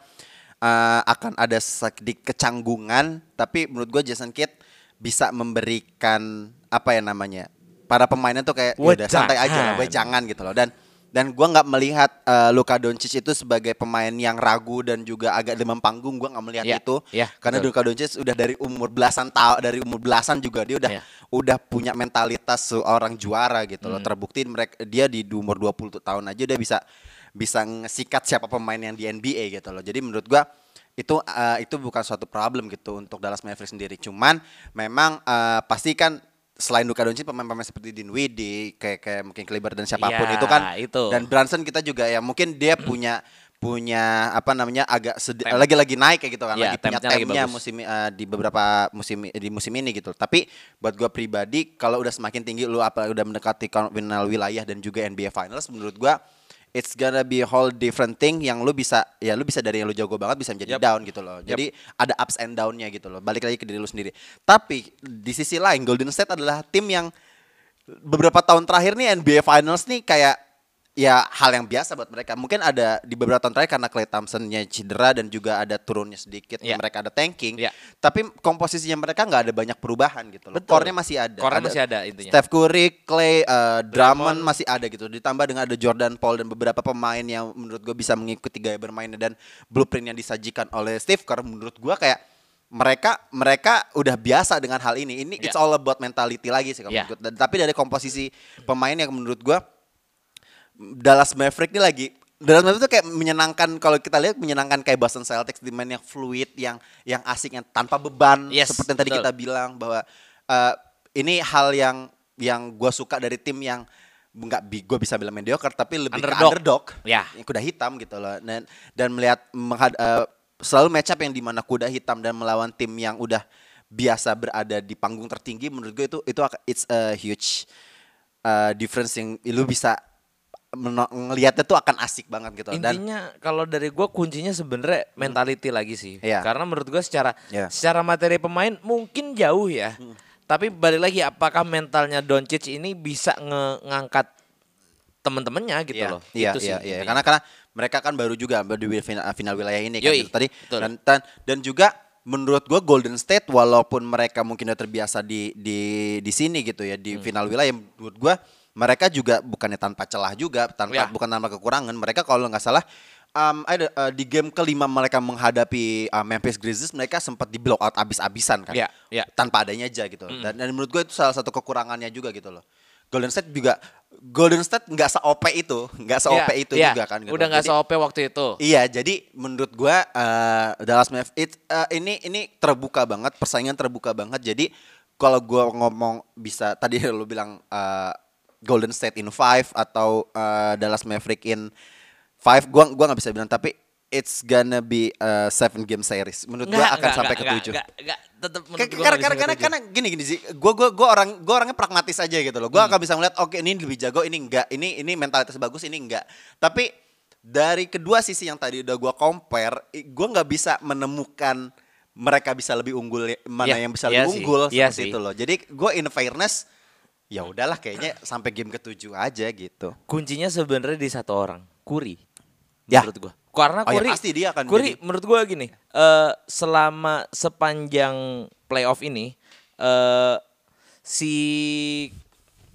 uh, akan ada sedikit kecanggungan, tapi menurut gua Jason Kidd bisa memberikan apa ya namanya? Para pemainnya tuh kayak "Ya udah santai aja lah, Wejangan. wejangan gitu loh. Dan dan gua nggak melihat uh, Luka Doncic itu sebagai pemain yang ragu dan juga agak demam panggung. Gua nggak melihat Iya, itu. iya, Karena betul. Luka Doncic udah dari umur belasan tahun dari umur belasan juga dia udah Iya. udah punya mentalitas seorang juara gitu Hmm. loh. Terbukti mereka dia di umur 20 tahun aja dia bisa bisa ngesikat siapa pemain yang di NBA gitu loh. Jadi menurut gua itu eh, itu bukan suatu problem gitu untuk Dallas Mavericks sendiri. Cuman memang eh, pasti kan selain Luka Doncic pemain-pemain seperti Dinwiddie kayak kayak mungkin Kleber dan siapa pun Iya, itu kan itu. dan Brunson kita juga ya mungkin dia punya punya apa namanya agak lagi-lagi naik kayak gitu kan Iya, lagi punya temnya musim eh, di beberapa musim di musim ini gitu. Tapi buat gua pribadi kalau udah semakin tinggi lu apa udah mendekati final wilayah dan juga NBA Finals menurut gua it's gonna be a whole different thing yang lu bisa ya lu bisa dari yang lu jago banget bisa menjadi Yap. down gitu loh. Jadi ada ups and down-nya gitu loh. Balik lagi ke diri lu sendiri. Tapi di sisi lain Golden State adalah tim yang beberapa tahun terakhir nih NBA Finals nih kayak ya hal yang biasa buat mereka. Mungkin ada di beberapa tahun terakhir karena Clay Thompson-nya cedera dan juga ada turunnya sedikit, Iya. mereka ada tanking. Iya. Tapi komposisinya mereka nggak ada banyak perubahan gitu loh. Core-nya masih ada. Core-nya masih ada intinya. Steph Curry, Clay, uh, Drummond masih ada gitu. Ditambah dengan ada Jordan Paul dan beberapa pemain yang menurut gue bisa mengikuti gaya bermainnya dan blueprint yang disajikan oleh Steve Kerr menurut gue kayak mereka mereka udah biasa dengan hal ini. Ini it's Ya. all about mentality lagi sih kalau Ya. menurut. Dan- Tapi dari komposisi pemain yang menurut gue Dallas Maverick ini lagi Dallas Maverick itu kayak menyenangkan kalau kita lihat menyenangkan kayak Boston Celtics di main yang fluid yang yang asik yang tanpa beban Yes, seperti yang tadi betul. kita bilang bahwa eh, ini hal yang yang gue suka dari tim yang nggak gue bisa bilang mediocre tapi lebih ke Underdog. underdog Ya. yang kuda hitam gitu loh dan dan melihat menghad- eh, selalu match up yang di mana kuda hitam dan melawan tim yang udah biasa berada di panggung tertinggi menurut gue itu itu it's a huge uh, difference yang lu bisa ngelihatnya tuh akan asik banget gitu dan Intinya kalau dari gua kuncinya sebenarnya mentality lagi sih. Iya. Karena menurut gua secara Iya. secara materi pemain mungkin jauh ya. Tapi balik lagi apakah mentalnya Doncic ini bisa nge- ngangkat temen-temennya gitu Iya, loh. Iya, Itu sih iya, iya. intinya. Karena karena mereka kan baru juga baru di final, final wilayah ini kan Yoi, gitu tadi. betul. Dan, dan dan juga menurut gua Golden State walaupun mereka mungkin udah terbiasa di di di sini gitu ya Hmm. di final wilayah menurut gua mereka juga bukannya tanpa celah juga, tanpa Ya. bukan tanpa kekurangan. Mereka kalau nggak salah um, ada uh, di game kelima mereka menghadapi uh, Memphis Grizzlies mereka sempat di blow out abis-abisan kan. Iya, iya. Tanpa adanya aja gitu. Dan, dan menurut gue itu salah satu kekurangannya juga gitu loh. Golden State juga Golden State nggak se-OP itu, nggak se-OP Iya, itu iya. juga kan gitu. Udah nggak se-OP waktu itu. Iya, jadi menurut gua eh, Dallas Mavericks it- eh, ini ini terbuka banget, persaingan terbuka banget. Jadi kalau gua ngomong bisa tadi lu bilang eh, Golden State in five atau eh, Dallas Maverick in five, gua gua nggak bisa bilang tapi it's gonna be a seven game series. Menurut gua akan sampai ke tujuh. Enggak, enggak, tetap menurut Karena karena karena, karena, gini gini sih, gue gua gua orang gua orangnya pragmatis aja gitu loh. Gue Hmm. akan bisa melihat oke ini lebih jago, ini enggak, ini ini mentalitas bagus, ini enggak. Tapi dari kedua sisi yang tadi udah gua compare, gue nggak bisa menemukan mereka bisa lebih unggul mana Iya, yang bisa iya lebih sih, unggul iya seperti sih. itu loh. Jadi gue in fairness ya udahlah kayaknya sampai game ketujuh aja gitu. Kuncinya sebenarnya di satu orang, Kuri. Ya. Menurut gua. Karena Oh ya, Kuri pasti dia akan Kuri jadi- menurut gua gini, eh selama sepanjang playoff ini eh si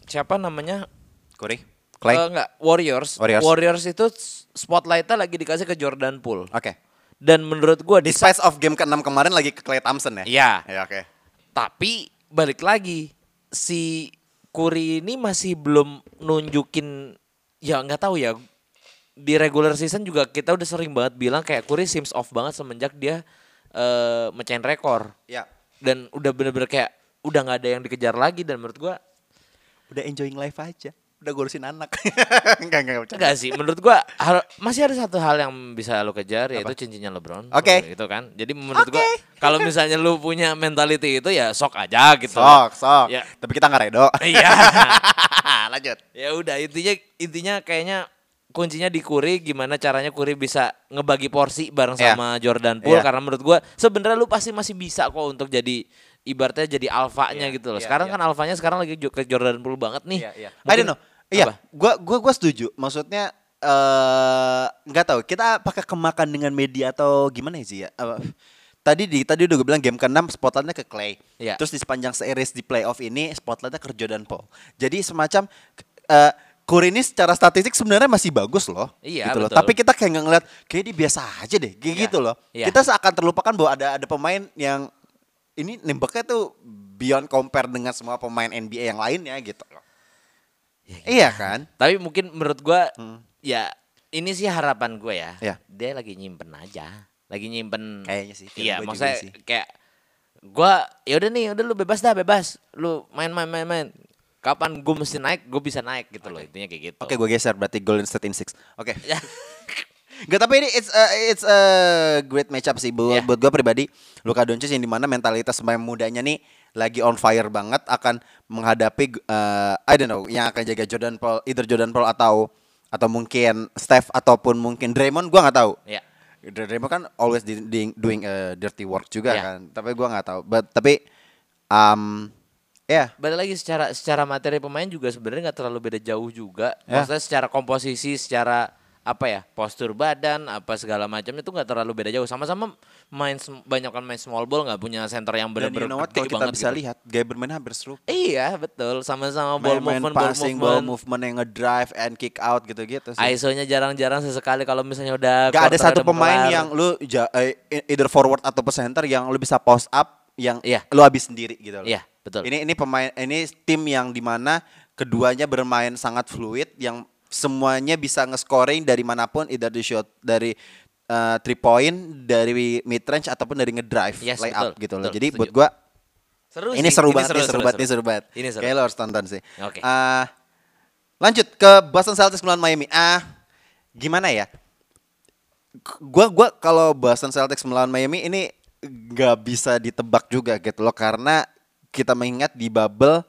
siapa namanya? Curry, Clay. Eh, enggak, Warriors. Warriors. itu spotlightnya lagi dikasih ke Jordan Poole. Oke. Dan menurut gua Di space of game ke-6 kemarin lagi ke Clay Thompson ya? Iya. Ya oke. Tapi balik lagi si Curry ini masih belum nunjukin ya nggak tahu ya di regular season juga kita udah sering banget bilang kayak Curry seems off banget semenjak dia eh mecahin rekor Ya. dan udah bener-bener kayak udah nggak ada yang dikejar lagi dan menurut gua Udah enjoying life aja. Udah ngurusin anak. enggak, enggak, bercanda. enggak sih menurut gua har- masih ada satu hal yang bisa lo kejar yaitu cincinnya LeBron Oke. gitu kan jadi menurut gua Oke. kalau misalnya lu punya mentality itu ya sok aja gitu Sok, sok. Ya. Tapi kita nggak redo. iya Lanjut. ya udah intinya intinya kayaknya kuncinya di Curry gimana caranya Curry bisa ngebagi porsi bareng Iya. sama Jordan Poole Iya. karena menurut gua sebenarnya lu pasti masih bisa kok untuk jadi ibaratnya jadi alfanya Iya, gitu loh. iya, Sekarang iya. kan alfanya sekarang lagi ke Jordan Poole banget nih. Iya, iya. I Mungkin- don't know. Iya, apa? gua gua gua setuju. Maksudnya eh nggak tahu kita apakah kemakan dengan media atau gimana sih ya? Apa- tadi di tadi udah gue bilang game ke-6 spotlightnya ke Clay. Iya. Terus di sepanjang series di playoff ini spotlightnya ke Jordan Poole. Jadi semacam eh Curry ini secara statistik sebenarnya masih bagus loh. Iya, gitu loh. betul. Tapi kita kayak nggak ngeliat kayak dia biasa aja deh, kayak Iya, gitu loh. iya. Kita seakan terlupakan bahwa ada ada pemain yang ini nembaknya tuh beyond compare dengan semua pemain NBA yang lainnya gitu loh. Iya kan? Tapi mungkin menurut gua Hmm. ya ini sih harapan gue ya. Iya. Dia lagi nyimpen aja. Lagi nyimpen Kayaknya sih, Iya, maksudnya sih. kayak gua ya udah nih, udah lu bebas dah, bebas. Lu main main main main. Kapan gue mesti naik, gue bisa naik gitu loh. Intinya kayak gitu. Oke, gue geser berarti Golden State in six. Oke. Ya. Gak tapi ini it's a, it's a great matchup sih buat Iya. buat gue pribadi. Luka Doncic yang di mana mentalitas pemain mudanya nih lagi on fire banget akan menghadapi uh, I don't know yang akan jaga Jordan Paul, either Jordan Paul atau atau mungkin Steph ataupun mungkin Draymond gue nggak tahu. Ya. Draymond kan always di- di- doing uh, dirty work juga Iya. kan. Tapi gue nggak tahu. But tapi um ya Balik lagi secara secara materi pemain juga sebenarnya nggak terlalu beda jauh juga. Ya. Maksudnya secara komposisi, secara apa ya postur badan apa segala macam itu nggak terlalu beda jauh sama-sama main banyak kan main small ball nggak punya center yang dan you benar-benar know what kalau kita banget bisa gitu. lihat gaya bermain hampir serupa. Iya betul sama-sama ball main, movement, passing, ball ball movement. movement yang ngedrive and kick out gitu-gitu sih. ISO-nya jarang-jarang sesekali kalau misalnya udah Gak ada satu pemain kelar. yang lu ja- eh, either forward atau center yang lu bisa post up yang Iya. lu habis sendiri gitu loh. Iya, betul. Ini ini pemain ini tim yang di mana keduanya bermain sangat fluid yang semuanya bisa nge-scoring dari mana pun either di shot dari uh, three point, dari mid range ataupun dari ngedrive, Yes, lay up betul, gitu loh. betul, Jadi setuju. buat gua seru ini sih, seru banget, ini seru banget, ini seru banget. Ini seru. Lo harus tonton sih. Oke. Ah, lanjut ke Boston Celtics melawan Miami. Ah, gimana ya? Gua gua kalau Boston Celtics melawan Miami ini nggak bisa ditebak juga gitu loh karena kita mengingat di bubble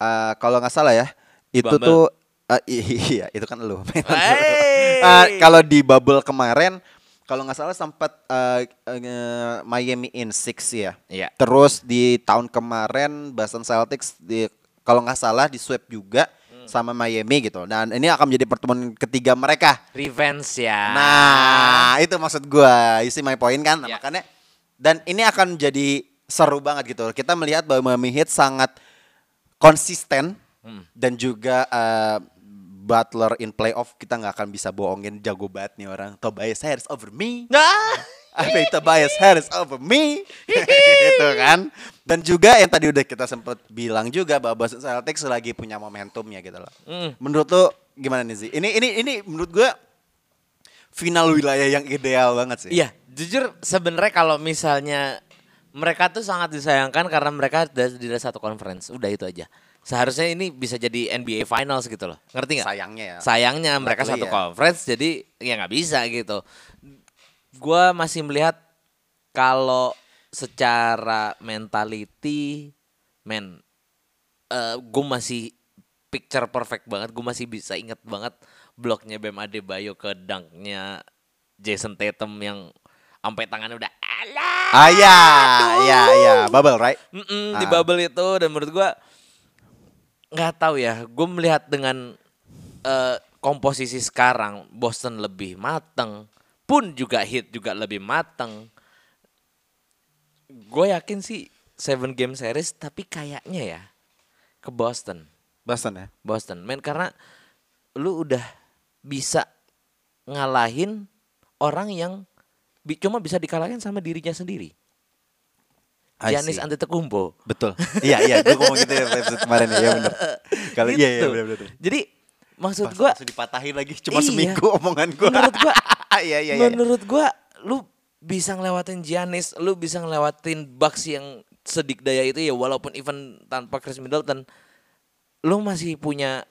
ah, kalau nggak salah ya itu Bubble. tuh ah, iya itu kan lu. Hey. Ah, kalau di bubble kemarin kalau nggak salah sempat ah, eh, Miami in six ya. Iya. Terus di tahun kemarin Boston Celtics di kalau nggak salah di sweep juga Hmm. sama Miami gitu. Dan ini akan menjadi pertemuan ketiga mereka. Revenge ya. Nah, itu maksud gua. You see my point kan? Nah, Ya. Makanya dan ini akan jadi seru banget gitu. Kita melihat bahwa Miami Heat sangat konsisten Hmm. dan juga eh, Butler in playoff kita nggak akan bisa bohongin jago banget nih orang. Tobias Harris over me. Nah, I think Tobias Harris over me. gitu kan. Dan juga yang tadi udah kita sempat bilang juga bahwa Boston Celtics lagi punya momentumnya gitu loh. Mm. Menurut lo gimana nih sih? Ini ini ini menurut gua final wilayah yang ideal banget sih. Iya, jujur sebenarnya kalau misalnya mereka tuh sangat disayangkan karena mereka dalam satu conference. Udah itu aja. Seharusnya ini bisa jadi NBA Finals gitu loh. Ngerti nggak? Sayangnya ya. Sayangnya mereka Luckily satu ya. conference jadi ya nggak bisa gitu. Gua masih melihat kalau secara mentality, men, gue masih picture perfect banget. Gue masih bisa inget banget bloknya Bam Adebayo ke dunknya Jason Tatum yang sampai tangannya udah alah. Ah ya, ya, ya, bubble right? Mm-mm, di Ah. bubble itu dan menurut gua nggak tahu ya. Gue melihat dengan eh, komposisi sekarang Boston lebih mateng. Pun juga hit juga lebih mateng. Gue yakin sih seven game series tapi kayaknya ya ke Boston. Boston ya. Boston. Men karena lu udah bisa ngalahin orang yang bi- cuma bisa dikalahin sama dirinya sendiri Giannis see. Antetokounmpo Betul. iya, iya, gue ngomong gitu ya episode kemarin ya, iya benar. Kalau iya, iya Gitu. benar benar. Jadi maksud langsung dipatahin lagi cuma Iya. seminggu omongan gue. menurut gua iya, iya, iya. menurut gua lu bisa ngelewatin Giannis, lu bisa ngelewatin Bucks yang sedik daya itu ya walaupun even tanpa Chris Middleton lu masih punya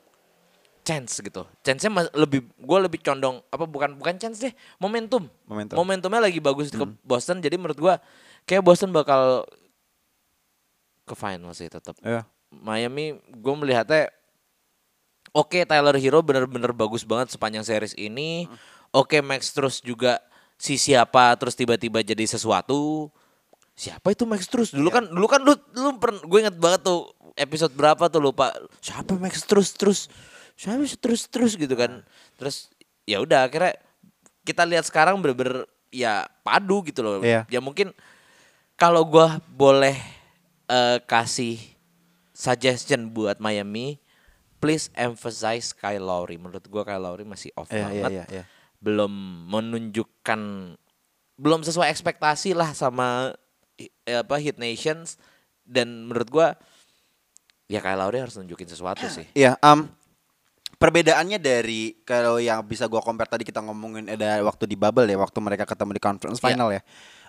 chance gitu. Chance-nya mas- lebih gua lebih condong apa bukan bukan chance deh, momentum. Momentum. Momentumnya lagi bagus ke Boston jadi menurut gua kayak Boston bakal ke final sih tetap. Iya. Miami gue melihatnya oke Tyler Hero bener-bener bagus banget sepanjang series ini. Oke Max terus juga si siapa terus tiba-tiba jadi sesuatu. Siapa itu Max terus? Dulu kan dulu kan lu lu gue inget banget tuh episode berapa tuh lupa. Siapa Max terus terus? Siapa terus terus gitu kan. Terus ya udah akhirnya kita lihat sekarang bener-bener ya padu gitu loh. Iya. Ya mungkin kalau gua boleh eh, kasih suggestion buat Miami, please emphasize Kyle Lowry. Menurut gua Kyle Lowry masih off Iya, iya, banget. iya, iya. Belum menunjukkan belum sesuai ekspektasi lah sama eh, apa Hit Nations dan menurut gua ya Kyle Lowry harus nunjukin sesuatu sih. Iya, um, perbedaannya dari kalau yang bisa gua compare tadi kita ngomongin ada waktu di bubble ya, waktu mereka ketemu di conference Iya. final ya.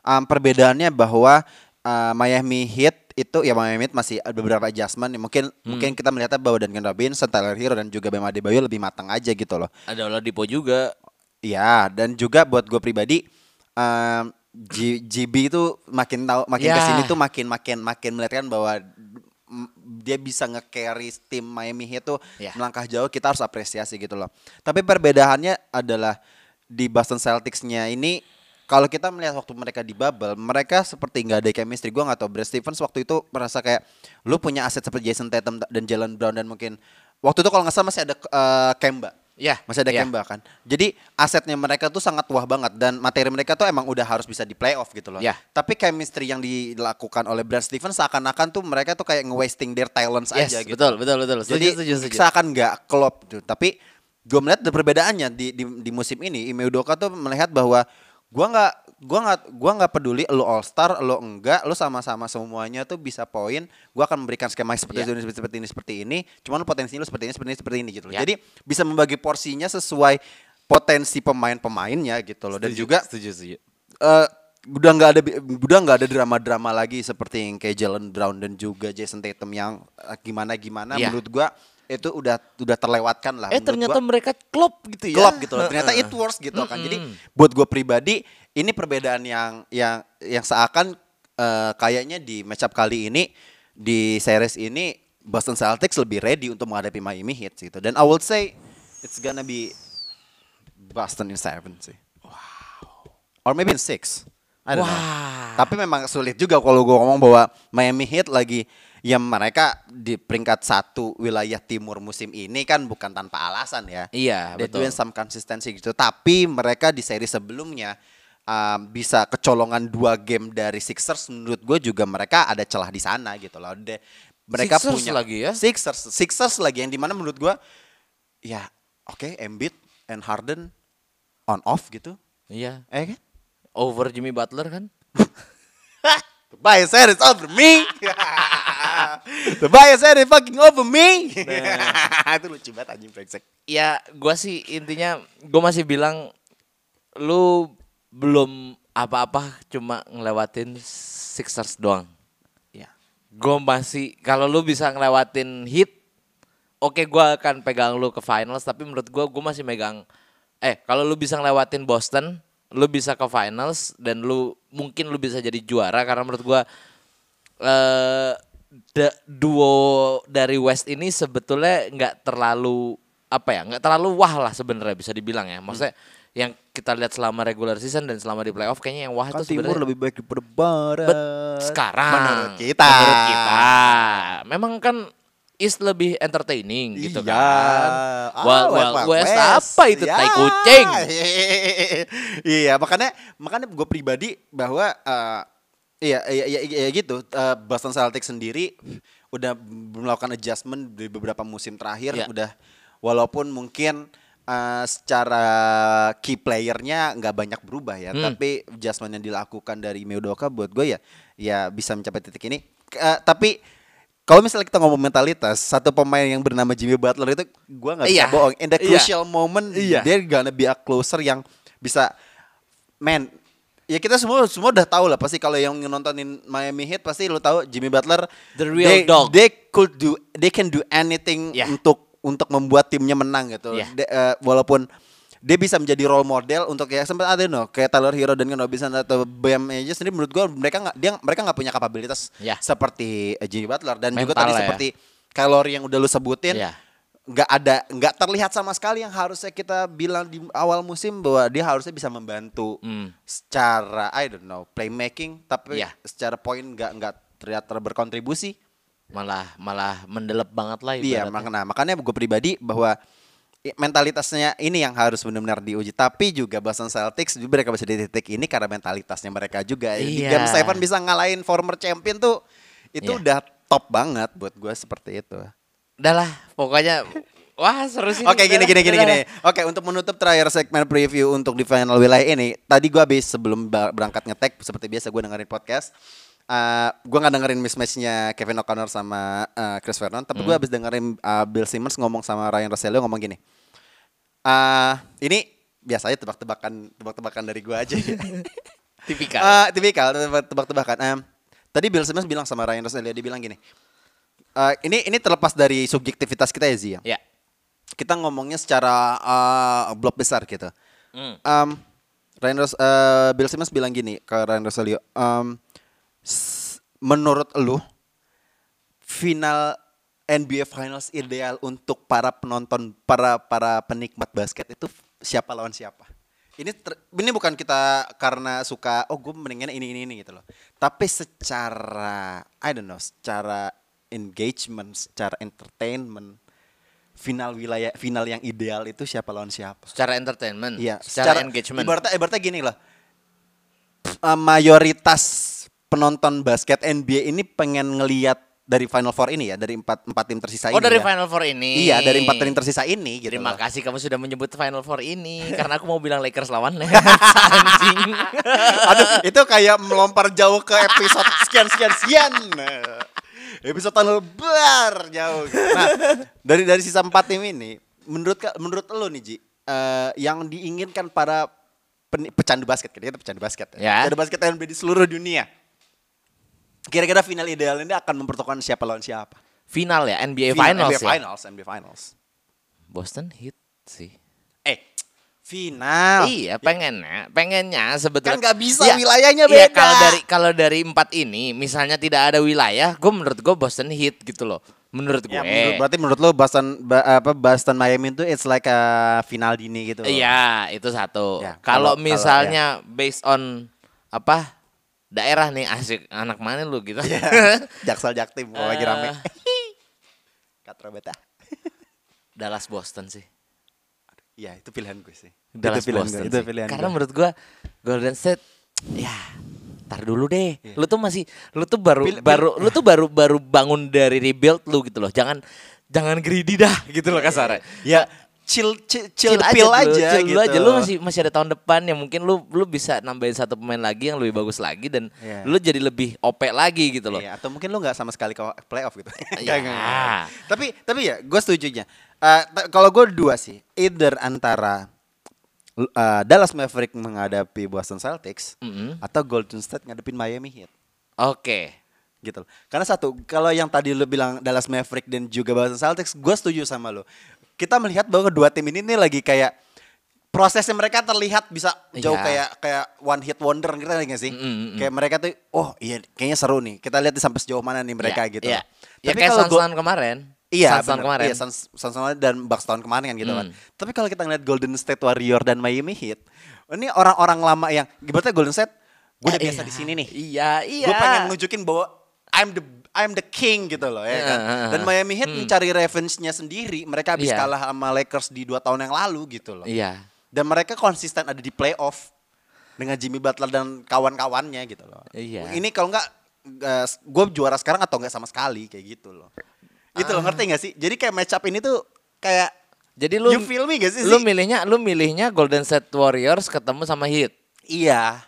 Um, perbedaannya bahwa uh, Miami Heat itu ya Miami Heat masih ada beberapa adjustment. Mungkin Hmm. mungkin kita melihatnya bahwa Duncan Robinson, Tyler Hero dan juga Bam Adebayo lebih matang aja gitu loh. Ada Oladipo juga. Iya, dan juga buat gue pribadi um, G- GB itu makin tahu makin Ya. ke sini tuh makin makin makin melihat kan bahwa dia bisa nge-carry tim Miami Heat tuh Ya. melangkah jauh kita harus apresiasi gitu loh. Tapi perbedaannya adalah di Boston Celtics-nya ini kalau kita melihat waktu mereka di bubble, mereka seperti nggak ada chemistry. Gue nggak tahu Brad Stevens waktu itu merasa kayak lu punya aset seperti Jason Tatum dan Jalen Brown dan mungkin waktu itu kalau nggak salah masih ada eh, Kemba. Ya, Masih ada ya. Kemba kan. Jadi asetnya mereka tuh sangat wah banget dan materi mereka tuh emang udah harus bisa di playoff gitu loh. Ya. Tapi chemistry yang dilakukan oleh Brad Stevens seakan-akan tuh mereka tuh kayak nge-wasting their talents Yes, aja gitu. betul, betul, betul. Setuju, Jadi setuju, setuju. seakan nggak klop tuh. Tapi gue melihat ada perbedaannya di, di di musim ini. Ime Udoka tuh melihat bahwa gua nggak gua nggak gua nggak peduli lo all star lo enggak lo sama-sama semuanya tuh bisa poin gua akan memberikan skema seperti Ya. ini seperti ini seperti ini cuman lo potensi lo seperti ini seperti ini seperti ini gitu loh. Ya. jadi bisa membagi porsinya sesuai potensi pemain-pemainnya gitu loh dan juga setuju, setuju. eh udah nggak ada udah nggak ada drama-drama lagi seperti yang kayak Jalen Brown dan juga Jason Tatum yang eh, gimana-gimana Iya. menurut gua itu udah udah terlewatkan lah Eh ternyata gua mereka klop gitu ya. klop gitu loh. Ternyata it works gitu kan. Jadi buat gue pribadi ini perbedaan yang yang yang seakan eh, kayaknya di matchup kali ini di series ini Boston Celtics lebih ready untuk menghadapi Miami Heat gitu. Dan I would say it's gonna be Boston in seven sih. Wow. Or maybe in six. I don't know. Wah. Tapi memang sulit juga kalau gue ngomong bahwa Miami Heat lagi yang mereka di peringkat satu wilayah timur musim ini kan bukan tanpa alasan ya. Iya, They're betul. some consistency gitu. Tapi mereka di seri sebelumnya um, bisa kecolongan dua game dari Sixers menurut gue juga mereka ada celah di sana gitu loh. De- mereka Sixers punya lagi ya? Sixers, Sixers lagi yang di mana menurut gue ya Oke, Embiid and Harden on off gitu. Iya, Eh kan? over Jimmy Butler kan? Bias said it's over me. The bias it's fucking over me. itu lucu banget anjing brengsek. Ya, gua sih intinya gua masih bilang lu belum apa-apa cuma ngelewatin Sixers doang. Ya. Gue masih kalau lu bisa ngelewatin hit, oke gua akan pegang lu ke finals. Tapi menurut gua gue masih megang. Eh kalau lu bisa ngelewatin Boston, lu bisa ke finals dan lu mungkin lu bisa jadi juara karena menurut gua eh da- duo dari West ini sebetulnya nggak terlalu apa ya nggak terlalu wah lah sebenarnya bisa dibilang ya. Maksudnya yang kita lihat selama regular season dan selama di playoff kayaknya yang wah Kan itu timur lebih baik daripada barat. Bet- sekarang Menurut kita. menurut kita memang kan East lebih entertaining gitu Iya. kan Ah, Wild Wild Wild West, West. apa itu Ya. tai kucing iya, makanya makanya gue pribadi bahwa eh, iya, iya, iya, iya gitu. Eh, Boston Celtics sendiri udah melakukan adjustment di beberapa musim terakhir. Iya. Udah walaupun mungkin eh, secara key playernya nggak banyak berubah ya, Hmm. tapi adjustment yang dilakukan dari Meudoka buat gue ya, ya bisa mencapai titik ini. Eh, tapi kalau misalnya kita ngomong mentalitas, satu pemain yang bernama Jimmy Butler itu gue nggak bisa Iya. bohong. In the Iya. crucial moment, Iya. dia gonna be a closer yang bisa, man. Ya kita semua semua udah tahu lah pasti kalau yang nontonin Miami Heat pasti lu tahu Jimmy Butler The real they, dog. They could do they can do anything Yeah. untuk untuk membuat timnya menang gitu. Yeah. De- eh, walaupun dia bisa menjadi role model untuk ya sempat ada no kayak Tyler Hero dan Robinson atau Bam aja sendiri menurut gua mereka nggak dia mereka nggak punya kapabilitas Yeah. seperti Jimmy Butler dan juga Mental tadi lah ya. seperti kalori yang udah lu sebutin Yeah. Nggak ada nggak terlihat sama sekali yang harusnya kita bilang di awal musim bahwa dia harusnya bisa membantu Hmm. secara I don't know playmaking tapi Iya. secara poin nggak nggak terlihat ter- berkontribusi malah malah mendelep banget lah Iya, ibaratnya. makanya makanya gue pribadi bahwa mentalitasnya ini yang harus benar-benar diuji. Tapi juga Boston Celtics juga mereka bisa di titik ini karena mentalitasnya mereka juga. Di Iya. Game 7 bisa ngalahin former champion tuh itu Iya. udah top banget buat gue seperti itu. Udah lah pokoknya wah seru sih Oke Udah gini gini gini gini. Oke untuk menutup terakhir segmen preview untuk di final wilayah ini, tadi gue habis sebelum berangkat ngetek seperti biasa gue dengerin podcast. Uh, gue nggak dengerin mismatchnya Kevin O'Connor sama uh, Chris Vernon, tapi gue habis dengerin uh, Bill Simmons ngomong sama Ryan Roselio ngomong gini. Uh, ini biasanya tebak-tebakan tebak-tebakan dari gue aja. ya. tipikal Ah, tipikal tebak- tebak-tebakan. Em, tadi Bill Simmons bilang sama Ryan Roselio dia bilang gini. "Eh, ini ini terlepas dari subjektivitas kita ya Zi. ya. ya Kita ngomongnya secara eh, blok besar gitu. Ryan Ros- eh, Bill Simmons bilang gini ke Ryan Roselio. em, s- menurut lu final NBA Finals ideal untuk para penonton, para para penikmat basket itu siapa lawan siapa? Ini ter- ini bukan kita karena suka oh gue mendingan ini ini ini gitu loh. Tapi secara I don't know, secara engagement, secara entertainment, final wilayah final yang ideal itu siapa lawan siapa? secara entertainment Iya, secara, engagement Ibaratnya ibaratnya gini loh. Eh, mayoritas penonton basket NBA ini pengen ngelihat dari Final Four ini ya, dari empat empat tim tersisa oh ini. dari ya. Final Four ini Iya, dari empat tim tersisa ini gitu. Terima loh. kasih kamu sudah menyebut Final Four ini karena aku mau bilang Lakers lawan Nets anjing. Aduh, itu kayak melompat jauh ke episode sekian sekian sekian. Episode tahun lebar jauh. Nah, dari dari sisa empat tim ini, menurut menurut lo nih Ji, eh, yang diinginkan para peni- pecandu basket, kita pecandu basket, Ya. pecandu basket NBA di seluruh dunia. Kira-kira final ideal ini akan mempertemukan siapa lawan siapa? Final ya NBA Final- Finals NBA ya. Finals, NBA Finals. Boston Heat sih. Final. Iya, pengennya, pengennya sebetulnya Kan nggak bisa, Iya, wilayahnya Iya, beda. kalau dari kalau dari empat ini, misalnya tidak ada wilayah, gue menurut gue Boston Heat gitu loh. Menurut gue. Ya, menurut, berarti menurut lo Boston ba- apa Boston Miami itu it's like a final dini gitu. Iya, itu satu. Ya, kalau kalau- misalnya based on apa daerah nih asik anak mana lu gitu. Jaksel Jaktim lagi rame. Eh. Katra beta. Dallas Boston sih. Iya, itu pilihan gue sih. Dallas itu pilihan Boston gue. Itu sih. pilihan Karena gue. menurut gua Golden State ya Tar dulu deh. Iya. Lu tuh masih lu tuh baru Pil- pil- baru lu tuh baru baru bangun dari rebuild lu gitu loh. Jangan jangan greedy dah gitu loh kasarnya. ya chill chill, chill, the pill dulu, aja chill gitu. aja lu masih masih ada tahun depan ya mungkin lu lu bisa nambahin satu pemain lagi yang lebih bagus lagi dan Iya. lu jadi lebih OP lagi gitu loh. Iya, atau mungkin lu nggak sama sekali ke playoff gitu. Ya. Nggak, nggak, nggak. tapi tapi ya gue setuju nya. Eh, ta- kalau gue dua sih, either antara eh, Dallas Maverick menghadapi Boston Celtics Mm-mm. atau Golden State ngadepin Miami Heat Oke. gitu loh. Karena satu, kalau yang tadi lu bilang Dallas Maverick dan juga Boston Celtics, gue setuju sama lo. Kita melihat bahwa kedua tim ini nih lagi kayak prosesnya mereka terlihat bisa jauh Iya. kayak kayak one hit wonder gitu nggak sih? Mm, mm, mm. Kayak mereka tuh, oh iya kayaknya seru nih. Kita lihat sampai sejauh mana nih mereka Iya, gitu. Loh. Ya Tapi kayak kalau gua- kemarin. Iya, Suns kemarin. Iya, Suns, Suns kemarin dan Bucks tahun kemarin kan gitu kan. Hmm. Tapi kalau kita ngeliat Golden State Warrior dan Miami Heat, ini orang-orang lama yang ibaratnya Golden State, gue udah Eh, biasa iya. di sini nih. Iya, iya. Gue pengen nunjukin bahwa I'm the I'm the king gitu loh ya kan. Iya, Dan Miami Heat hmm. mencari revenge-nya sendiri. Mereka habis Iya. kalah sama Lakers di dua tahun yang lalu gitu loh. Iya. Dan mereka konsisten ada di playoff dengan Jimmy Butler dan kawan-kawannya gitu loh. Iya. Ini kalau nggak gue juara sekarang atau nggak sama sekali kayak gitu loh. Gitu Ah. loh ngerti gak sih? Jadi kayak match up ini tuh kayak Jadi lu you feel me gak sih? lu milihnya lu milihnya Golden State Warriors ketemu sama Heat Iya.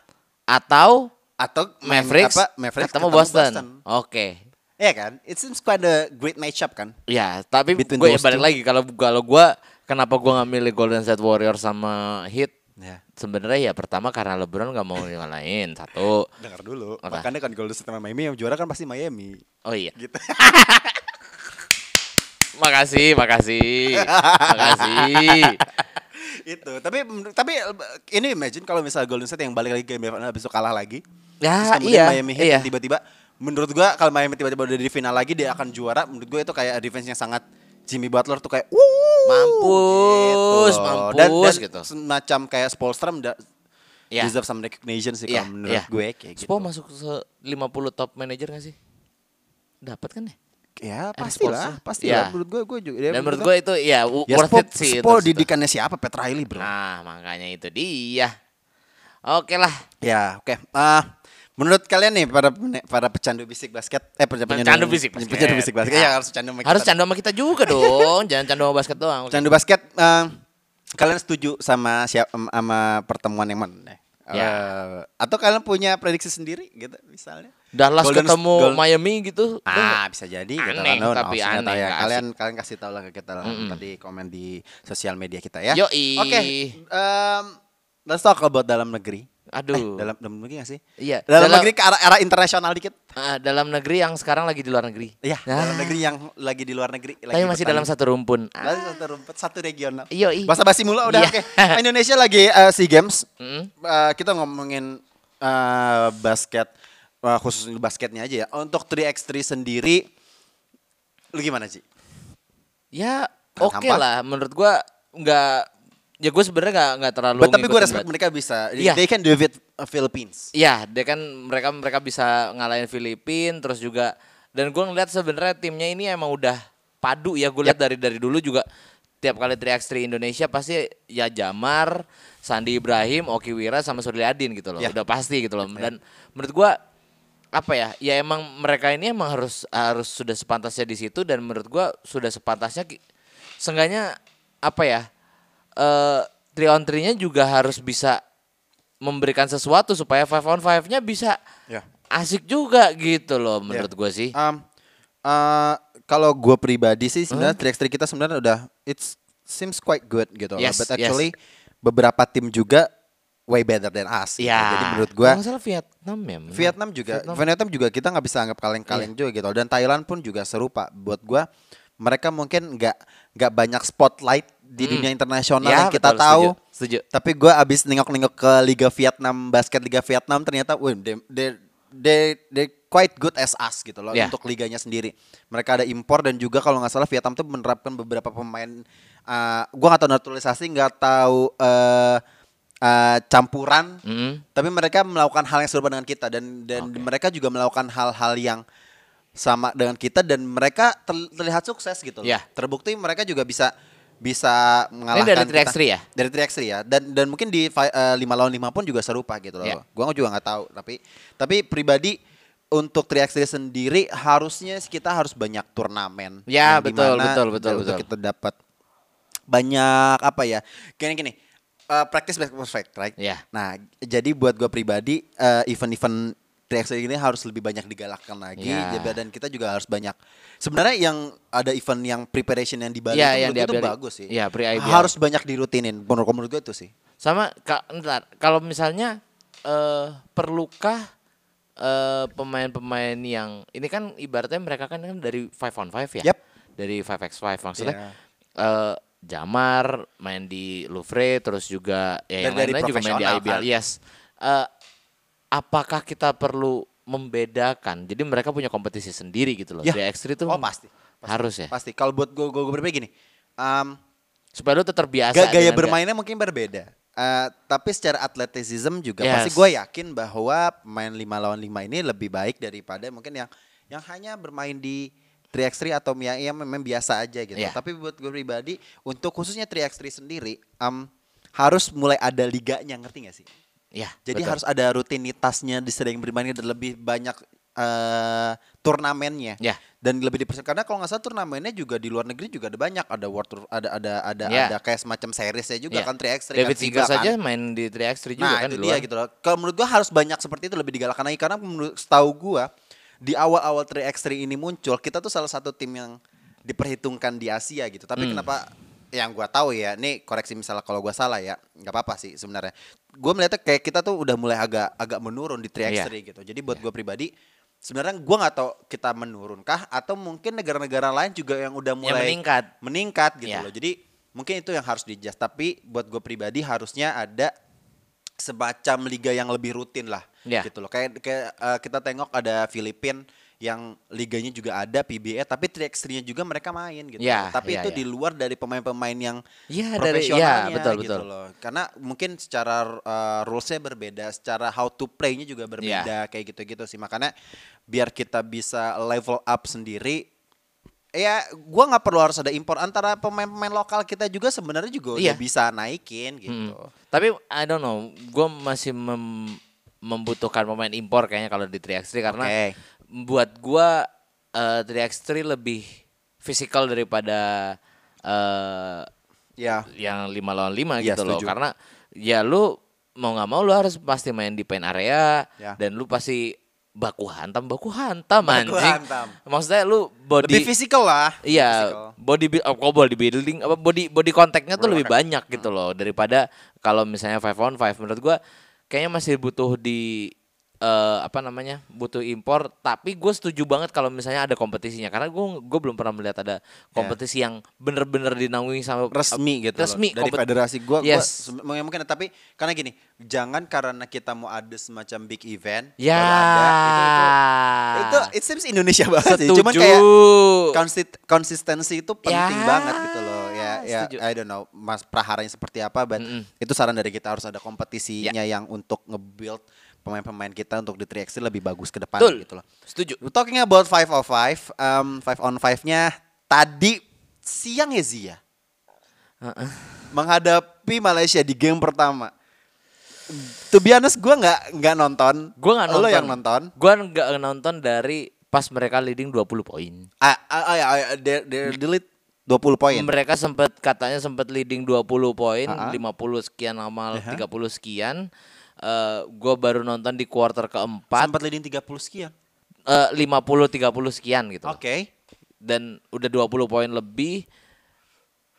atau Atau Mavericks, apa, Mavericks ketemu, Boston. Oke. Iya kan? It seems quite a great matchup kan? Ya, tapi gue those balik two. lagi kalau kalau gue kenapa gue nggak milih Golden State Warriors sama Heat? Ya. Sebenarnya ya pertama karena LeBron nggak mau ngalahin satu. Dengar dulu. Apa? Makanya kan Golden State sama Miami yang juara kan pasti Miami. Oh iya. Gitu. Makasih, makasih, makasih. itu. Tapi tapi ini imagine kalau misalnya Golden State yang balik lagi ke game habis itu kalah lagi. Ya, Terus kemudian iya, Miami Heat iya. tiba-tiba menurut gua kalau Miami tiba-tiba udah di final lagi dia akan juara. Menurut gua itu kayak defense yang sangat Jimmy Butler tuh kayak wuh Mampus, gitu. mampus dan, dan gitu. semacam kayak Spolstra Ya. deserve some recognition sih Iya, kalau menurut iya. gue kayak gitu. Spo masuk ke 50 top manager gak sih? Dapat kan ya? Ya Ada pastilah, Spolstra. pastilah. Iya. Menurut gue gue juga. Dan menurut gue itu ya ya worth it sih. Spo itu. didikannya siapa? Pat Riley bro. Nah, makanya itu dia. Oke lah. Ya, oke. Ah, menurut kalian nih para para pecandu bisik basket, eh pecandu, Pecandu bisik basket. pecandu bisik basket. Ya. Ya, harus candu sama Harus kita. candu sama kita juga dong. Jangan candu sama basket doang. Pecandu basket. eh, kalian setuju sama siapa sama pertemuan yang mana? Ya. Eh, atau kalian punya prediksi sendiri gitu misalnya? Dallas Golden- ketemu Gold- Miami gitu. Ah, bisa jadi gitu Aneh. No, no, tapi aneh, ya. Kalian kalian kasih tahu lah ke kita lah Mm-mm. tadi komen di sosial media kita ya. Yoi. Oke. em, let's talk about dalam negeri. Aduh. Eh, dalam dalam negeri gak sih? Iya. Dalam, Dalam- negeri ke arah, arah internasional dikit. Ah, dalam negeri yang sekarang lagi di luar negeri. Iya, Nah, dalam negeri yang lagi di luar negeri. Tapi masih dalam satu rumpun. Ah, Lagi satu rumput, satu regional. Yoi. Bahasa basi mulu udah Iya. oke. Indonesia lagi eh, SEA Games. Mm. Eh, kita ngomongin eh, basket eh, khusus basketnya aja ya. Untuk 3x3 sendiri lu gimana sih? Ya oke hampa. lah. Menurut gua nggak. Ya gue sebenarnya nggak nggak terlalu. But, tapi gue respect mereka bisa. Iya. They can do it uh, Philippines. Iya, dia kan mereka mereka bisa ngalahin Filipin terus juga dan gue ngeliat sebenarnya timnya ini emang udah padu ya gue lihat dari dari dulu juga tiap kali 3x3 Indonesia pasti ya Jamar, Sandi Ibrahim, Oki Wira sama Surli Adin gitu loh. Ya. Udah pasti gitu loh. Dan menurut gua apa ya? Ya emang mereka ini emang harus harus sudah sepantasnya di situ dan menurut gua sudah sepantasnya seenggaknya apa ya? Eh three on three-nya juga harus bisa memberikan sesuatu supaya five on five-nya bisa Ya. asik juga gitu loh menurut gua sih. Um, uh, kalau gue pribadi sih sebenarnya 3x3 kita sebenarnya udah it seems quite good gitu loh. Yes, But yes. actually beberapa tim juga way better than us. gitu. Ya. Jadi menurut gue Kalau nggak salah Vietnam ya. Vietnam juga Vietnam. juga kita nggak bisa anggap kaleng-kaleng Iya. juga gitu dan Thailand pun juga serupa buat gua mereka mungkin nggak nggak banyak spotlight di Mm. dunia internasional Ya, yang kita betul, tahu setuju, setuju. tapi gua abis nengok-nengok ke Liga Vietnam basket Liga Vietnam ternyata wih they, they, they, they quite good as us gitu loh Ya. untuk liganya sendiri mereka ada impor dan juga kalau nggak salah Vietnam tuh menerapkan beberapa pemain uh, gua nggak tahu naturalisasi nggak tahu uh, uh, campuran Mm. tapi mereka melakukan hal yang serupa dengan kita dan dan Oke. mereka juga melakukan hal-hal yang sama dengan kita dan mereka ter- terlihat sukses gitu loh. Ya. Terbukti mereka juga bisa bisa mengalahkan dari kita. 3x3 ya? Dari 3x3 ya. Dan dan mungkin di fi- eh, lima lawan 5 pun juga serupa gitu loh. Ya. Gua juga nggak tahu tapi tapi pribadi untuk 3x3 sendiri harusnya kita harus banyak turnamen. Ya, betul, betul, betul, untuk betul. kita dapat banyak apa ya? Gini gini. Eh, practice makes perfect, right? Iya. Nah, jadi buat gue pribadi eh, event-event 3x3 ini harus lebih banyak digalakkan lagi. Jadi- dan kita juga harus banyak. Sebenarnya yang ada event yang preparation yang di Bali Iya, itu yang itu bagus sih. Iya, pre-IBL. Harus banyak dirutinin. Menurut menurut gue itu sih. Sama ka, ntar, kalau misalnya eh perlukah eh, pemain-pemain yang ini kan ibaratnya mereka kan kan dari 5 on 5 ya. Yep. Dari 5x5 maksudnya. Iya. eh Jamar main di Louvre terus juga ya yang Dan lainnya juga main di IBL. kan. Yes. Eh, apakah kita perlu membedakan? Jadi mereka punya kompetisi sendiri gitu loh. Ya. Di X3 itu Oh pasti. Pasti. harus ya. Pasti. Kalau buat gue gue pribadi gini. em, Supaya lu tetap terbiasa Ga- gaya bermainnya mungkin berbeda. Eh, tapi secara atletisism juga Yes. pasti gue yakin bahwa pemain 5 lawan 5 ini lebih baik daripada mungkin yang yang hanya bermain di 3x3 atau yang, yang memang biasa aja gitu. Iya. Tapi buat gue pribadi untuk khususnya 3x3 sendiri em, harus mulai ada liganya ngerti gak sih? Ya, Jadi betul. harus ada rutinitasnya di sering bermain dan lebih banyak eh turnamennya Ya. dan lebih dipersiapkan karena kalau nggak salah turnamennya juga di luar negeri juga ada banyak ada world tour ada ada ada Ya. ada kayak semacam seriesnya juga Ya. kan 3x3 David kan, Seager FIBA saja kan. main di 3x3 juga nah kan itu di dia luar. gitu loh kalau menurut gua harus banyak seperti itu lebih digalakkan lagi karena menurut setahu gua di awal-awal 3x3 ini muncul kita tuh salah satu tim yang diperhitungkan di Asia gitu tapi Hmm. kenapa yang gua tahu ya nih koreksi misalnya kalau gua salah ya nggak apa-apa sih sebenarnya gua melihatnya kayak kita tuh udah mulai agak agak menurun di 3x3 Iya. gitu jadi buat gua pribadi sebenarnya gua nggak tahu kita menurunkah atau mungkin negara-negara lain juga yang udah Yang mulai meningkat. meningkat gitu Iya. loh jadi mungkin itu yang harus di tapi buat gue pribadi harusnya ada semacam liga yang lebih rutin lah Iya. gitu loh kayak kayak eh, kita tengok ada Filipin yang liganya juga ada PBA tapi 3x3-nya juga mereka main gitu Iya, loh. tapi iya, itu iya. di luar dari pemain-pemain yang Iya, dari- profesionalnya iya, betul, gitu betul. loh karena mungkin secara uh, rulesnya berbeda secara how to play-nya juga Iya. berbeda kayak gitu-gitu sih makanya biar kita bisa level up sendiri ya gua nggak perlu harus ada impor antara pemain-pemain lokal kita juga sebenarnya juga Iya. udah bisa naikin gitu Hmm. Tapi I don't know, gue masih mem- membutuhkan pemain impor kayaknya kalau di 3x3 karena Oke. buat gue uh, 3x3 lebih fisikal daripada eh ya yang 5 lawan 5 Iya, gitu loh. setuju. Karena ya lu mau nggak mau lu harus pasti main di paint area Ya. dan lu pasti baku hantam baku hantam Baku anjing. hantam. Maksudnya lu body lebih fisikal lah Iya, Physical. body build, oh, kok body building apa body body kontaknya tuh lebih banyak gitu loh daripada kalau misalnya five on five menurut gua kayaknya masih butuh di eh, apa namanya butuh impor. Tapi gue setuju banget kalau misalnya ada kompetisinya. Karena gue gue belum pernah melihat ada kompetisi yang bener-bener dinaungi sama resmi gitu loh. resmi dari kompet- federasi gua, gua Yes. sem- mungkin tapi karena gini jangan karena kita mau ada semacam big event ya. baru ada itu, itu, itu it seems Indonesia banget sih. Cuman Setuju. kayak konsistensi itu penting Ya, banget gitu loh ya ya setuju. I don't know mas praharanya seperti apa but Mm-mm. itu saran dari kita harus ada kompetisinya Ya. yang untuk nge-build pemain-pemain kita untuk di 3x lebih bagus ke depan Betul. gitu loh setuju Talking about 5 of 5, um, 5 on 5-nya tadi siang ya Zia. Menghadapi Malaysia di game pertama. To be honest, gue nggak nggak nonton. gue nggak nonton Lo yang nonton. gue nggak nonton dari pas mereka leading 20 poin Ah, ah, ah, ya, ah, they, they delete 20 poin. Mereka sempat katanya sempat leading 20 poin, Ah, ah. 50 sekian amal Aha. 30 sekian. Eh gua baru nonton di kuarter keempat Sempat leading 30 sekian. eh 50 30 sekian gitu. Oke. Dan udah 20 poin lebih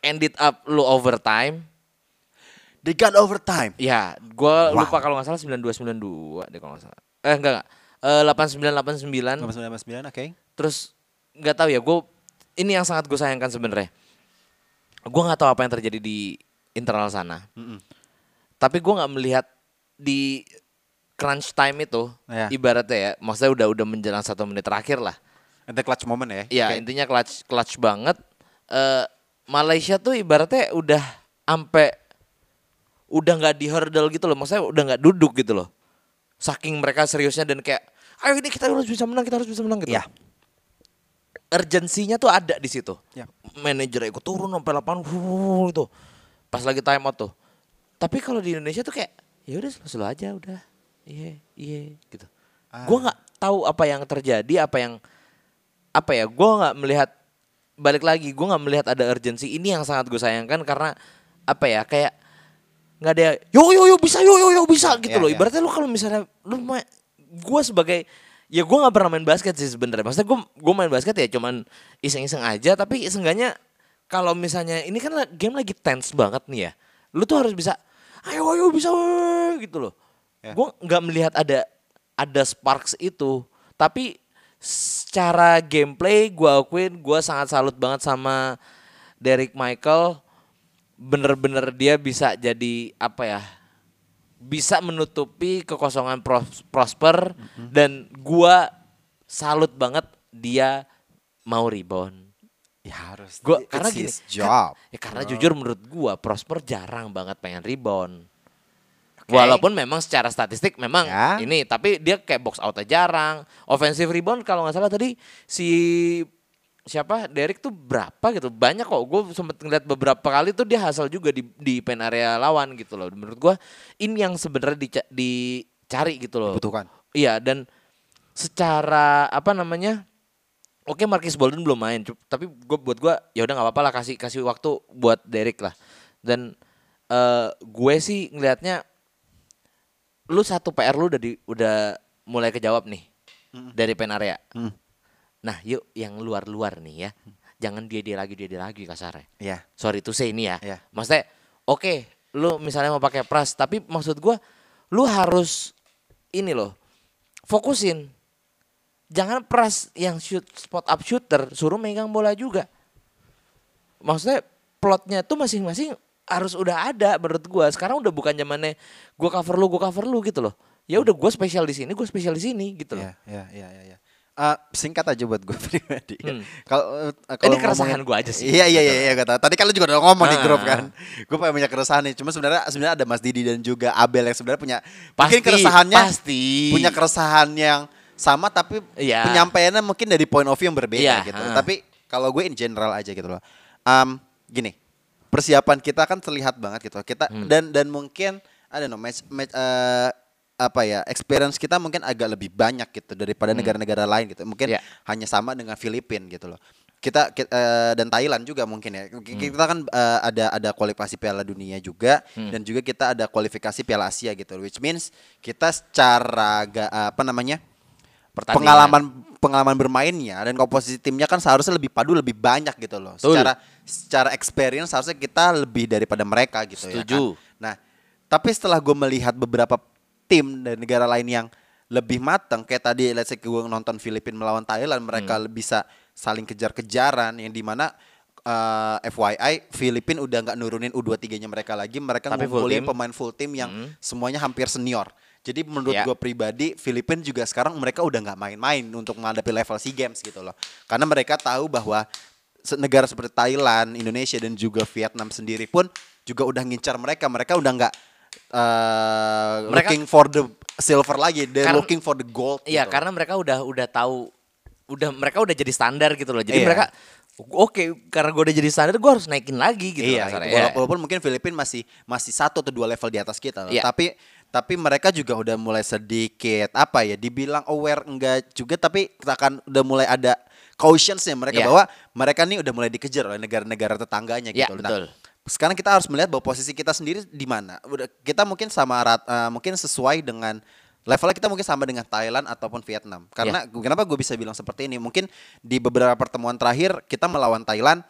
ended up lu overtime. They got overtime. Ya, gua Wow. lupa kalau nggak salah 92 92 deh kalau nggak salah. Eh enggak enggak. Eh 89 89 99, oke. terus nggak tahu ya gue ini yang sangat gue sayangkan sebenarnya gue nggak tahu apa yang terjadi di internal sana Mm-mm. tapi gue nggak melihat di crunch time itu Ya. ibaratnya ya maksudnya udah udah menjelang satu menit terakhir lah Ada clutch moment ya. ya Oke. intinya clutch clutch banget Eh Malaysia tuh ibaratnya udah ampe udah nggak di hurdle gitu loh maksudnya udah nggak duduk gitu loh saking mereka seriusnya dan kayak ayo ini kita harus bisa menang kita harus bisa menang gitu Ya. Urgensinya tuh ada di situ. Ya. manajer ikut turun sampai lapangan itu. Pas lagi time out tuh. Tapi kalau di Indonesia tuh kayak ya udah slow aja udah. Iya iya gitu. Ah. gua nggak tahu apa yang terjadi apa yang apa ya gua nggak melihat balik lagi gue nggak melihat ada urgensi ini yang sangat gue sayangkan karena apa ya kayak nggak ada yo yo yo bisa yo yo yo bisa gitu Iya, loh. iya. ibaratnya lu kalau misalnya lu gue sebagai ya gue nggak pernah main basket sih sebenarnya. Maksudnya gue gue main basket ya cuman iseng-iseng aja tapi seenggaknya kalau misalnya ini kan game lagi tense banget nih ya. Lu tuh harus bisa ayo ayo bisa weh," gitu loh. Ya. gue nggak melihat ada ada sparks itu. Tapi secara gameplay gue akuin gue sangat salut banget sama Derek Michael. Bener-bener dia bisa jadi apa ya bisa menutupi kekosongan Pros- Prosper dan gua salut banget dia mau rebound. Ya harus. Gua It's karena gini, his kan- job. ya karena jujur menurut gua Prosper jarang banget pengen rebound. Walaupun memang secara statistik memang Ya. ini, tapi dia kayak box out jarang. Offensive rebound kalau nggak salah tadi si siapa Derek tuh berapa gitu. Banyak kok. Gue sempet ngeliat beberapa kali tuh dia hasil juga di di pen area lawan gitu loh. Menurut gua ini yang sebenarnya dica- dicari gitu loh. Dibutuhkan. iya dan secara apa namanya oke Marcus Bolden belum main tapi gue buat gua ya udah nggak apa-apa lah kasih kasih waktu buat Derek lah. Dan eh gue sih ngelihatnya lu satu PR lu udah di udah mulai kejawab nih dari pen area. Hmm. Nah yuk yang luar-luar nih ya jangan dia dia lagi dia dia lagi kasarnya Iya. sorry to say ini ya. Iya. Maksudnya oke, lu misalnya mau pakai pras, tapi maksud gua lu harus ini loh. Fokusin. Jangan pras yang shoot spot up shooter, suruh megang bola juga. Maksudnya plotnya tuh masing-masing harus udah ada menurut gua. Sekarang udah bukan zamannya gua cover lu, gua cover lu gitu loh. Ya udah gua spesial di sini, gua spesial di sini gitu loh. Iya, iya, iya, iya. Eh, singkat aja buat gue pribadi. Hmm. Kalau eh, Ini kalau keresahan gua aja sih. Iya iya iya iya gue tahu. Tadi kalian juga udah ngomong di Ah. grup kan. Gue pengen banyak keresahan nih. Cuma sebenarnya sebenarnya ada Mas Didi dan juga Abel yang sebenarnya punya mungkin Pasti, keresahannya pasti. punya keresahan yang sama tapi Iya. penyampaiannya mungkin dari point of view yang berbeda Iya, gitu. ah. Tapi kalau gue in general aja gitu loh. Em, gini, persiapan kita kan terlihat banget gitu. Kita Hmm. dan dan mungkin don't know match, match eh, apa ya experience kita mungkin agak lebih banyak gitu daripada negara-negara lain gitu. Mungkin Hmm. Iya. hanya sama dengan Filipina gitu loh. Kita, ki- eh, dan Thailand juga mungkin ya. Hmm. Ki- Kita kan eh, ada ada kualifikasi Piala Dunia juga dan juga kita ada kualifikasi Piala Asia gitu. Which means kita secara ga- apa namanya? Pertandingan. pengalaman pengalaman bermainnya dan komposisi timnya kan seharusnya lebih padu lebih banyak gitu loh. Betul. Secara secara experience harusnya kita lebih daripada mereka gitu ya Setuju. kan. Nah, tapi setelah gue melihat beberapa tim dari negara lain yang lebih matang kayak tadi let's say gue nonton Filipina melawan Thailand mereka Hmm. bisa saling kejar-kejaran yang di mana eh, FYI Filipina udah nggak nurunin U23-nya mereka lagi mereka Tapi full ngumpulin team. pemain full tim yang Hmm. semuanya hampir senior jadi menurut Ya. gue pribadi Filipina juga sekarang mereka udah nggak main-main untuk menghadapi level SEA Games gitu loh karena mereka tahu bahwa negara seperti Thailand, Indonesia dan juga Vietnam sendiri pun juga udah ngincar mereka mereka udah nggak uh, Mereka- looking for the silver lagi they're Karena- looking for the gold Iya, gitu. karena mereka udah udah tahu udah mereka udah jadi standar gitu loh. Jadi Iya. mereka oke, karena gue udah jadi standar, gue harus naikin lagi gitu iya, kasarnya. gitu. Iya. Wala- walaupun mungkin Filipina masih masih satu atau dua level di atas kita, Iya. tapi tapi mereka juga udah mulai sedikit apa ya, dibilang aware enggak juga, tapi akan udah mulai ada cautionsnya mereka Iya. bahwa mereka nih udah mulai dikejar oleh negara-negara tetangganya Iya, gitu. betul. Sekarang kita harus melihat bahwa posisi kita sendiri di mana. Kita mungkin sama rat, eh, mungkin sesuai dengan levelnya kita mungkin sama dengan Thailand ataupun Vietnam. Karena kenapa gue bisa bilang seperti ini? Mungkin di beberapa pertemuan terakhir kita melawan Thailand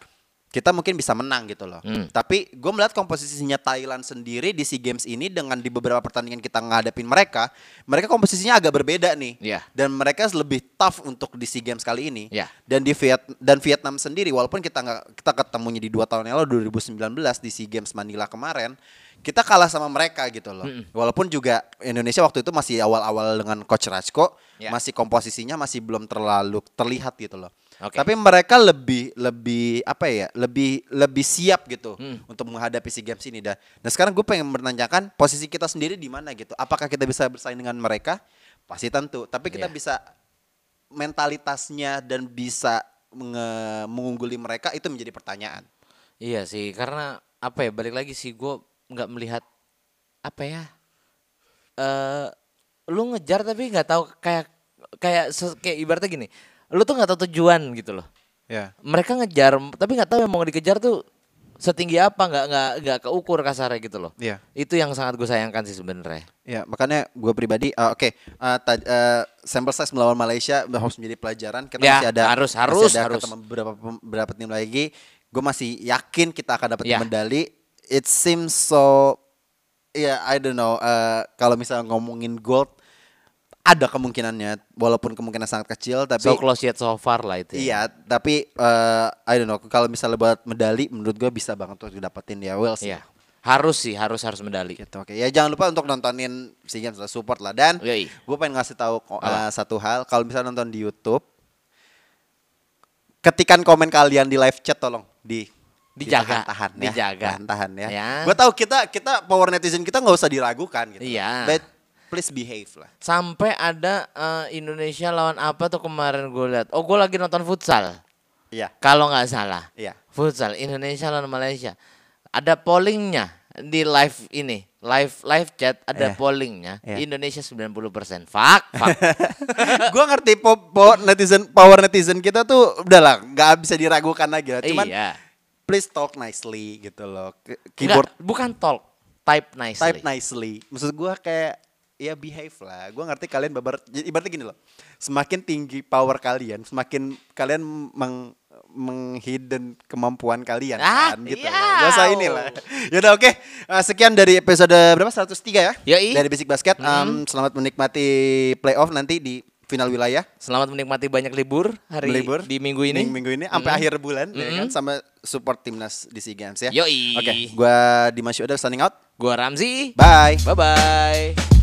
kita mungkin bisa menang gitu loh. Hmm. Tapi gue melihat komposisinya Thailand sendiri di SEA Games ini dengan di beberapa pertandingan kita ngadepin mereka, mereka komposisinya agak berbeda nih. Iya. Dan mereka lebih tough untuk di SEA Games kali ini. Iya. Dan di Viet dan Vietnam sendiri walaupun kita nggak kita ketemunya di dua tahun yang lalu 2019 di SEA Games Manila kemarin, kita kalah sama mereka gitu loh. Walaupun juga Indonesia waktu itu masih awal-awal dengan coach Rajko, Ya. masih komposisinya masih belum terlalu terlihat gitu loh. Oke. Tapi mereka lebih lebih apa ya? Lebih lebih siap gitu Hmm. untuk menghadapi SEA Games ini dah. Nah, sekarang gue pengen menanyakan posisi kita sendiri di mana gitu. Apakah kita bisa bersaing dengan mereka? Pasti tentu. Tapi kita Iya. bisa mentalitasnya dan bisa menge- mengungguli mereka itu menjadi pertanyaan. Iya sih, karena apa ya balik lagi sih gue nggak melihat apa ya. Eh, lu ngejar tapi nggak tahu kayak kayak kayak ibaratnya gini, lu tuh nggak tahu tujuan gitu loh. Ya. Mereka ngejar, tapi nggak tahu yang mau dikejar tuh setinggi apa, nggak nggak nggak keukur kasarnya gitu loh. Iya. Itu yang sangat gue sayangkan sih sebenarnya. Ya, makanya gue pribadi, uh, oke, uh, ta- uh, sample size melawan Malaysia harus menjadi pelajaran. Kita Ya, masih ada, harus, masih harus, ada harus. ketemu beberapa tim lagi. Gue masih yakin kita akan dapat Ya. medali. It seems so, ya I don't know. uh, kalau misalnya ngomongin gold, ada kemungkinannya, walaupun kemungkinan sangat kecil, tapi So close yet so far lah itu. ya. Iya, tapi uh, I don't know. Kalau misalnya buat medali, menurut gue bisa banget untuk didapetin ya. Well, sih. Iya. Harus sih, harus harus medali. Gitu, oke. Ya jangan lupa untuk nontonin SEA Games support lah. Dan Yoi. gue pengen ngasih tahu uh, satu hal. Kalau misalnya nonton di YouTube, ketikan komen kalian di live chat tolong di Dijaga, tahan ya, dijaga. tahan ya. Ya. Gue tahu kita kita power netizen kita nggak usah diragukan gitu. Iya. But please behave lah. Sampai ada eh, Indonesia lawan apa tuh kemarin gue lihat. Oh, gue lagi nonton futsal. Iya, Kalau nggak salah. iya. Futsal Indonesia lawan Malaysia. Ada pollingnya di live ini. Live live chat ada pollingnya. Iya. Indonesia 90%. Fuck, fuck. gue ngerti po, po- netizen power netizen kita tuh udahlah nggak bisa diragukan lagi lah. Cuman iya. please talk nicely gitu loh. Ke- Keyboard Nggak, bukan talk, type nicely. type nicely. Maksud gua kayak ya behave lah. Gua ngerti kalian babar jadi ibaratnya gini loh. Semakin tinggi power kalian, semakin kalian meng menghidden kemampuan kalian Ah, kan gitu. iya. usah inilah. Yaudah oke. Eh, sekian dari episode berapa? 103 ya? Yoi. Dari Basic Basket. Em, selamat menikmati playoff nanti di final wilayah. Selamat menikmati banyak libur hari Libur di minggu ini. Minggu, minggu ini sampai Mm-mm. akhir bulan ya kan sama support timnas di SEA Games ya. Yoi. Oke, gua Dimas signing out. Gua Ramzi. Bye. Bye bye.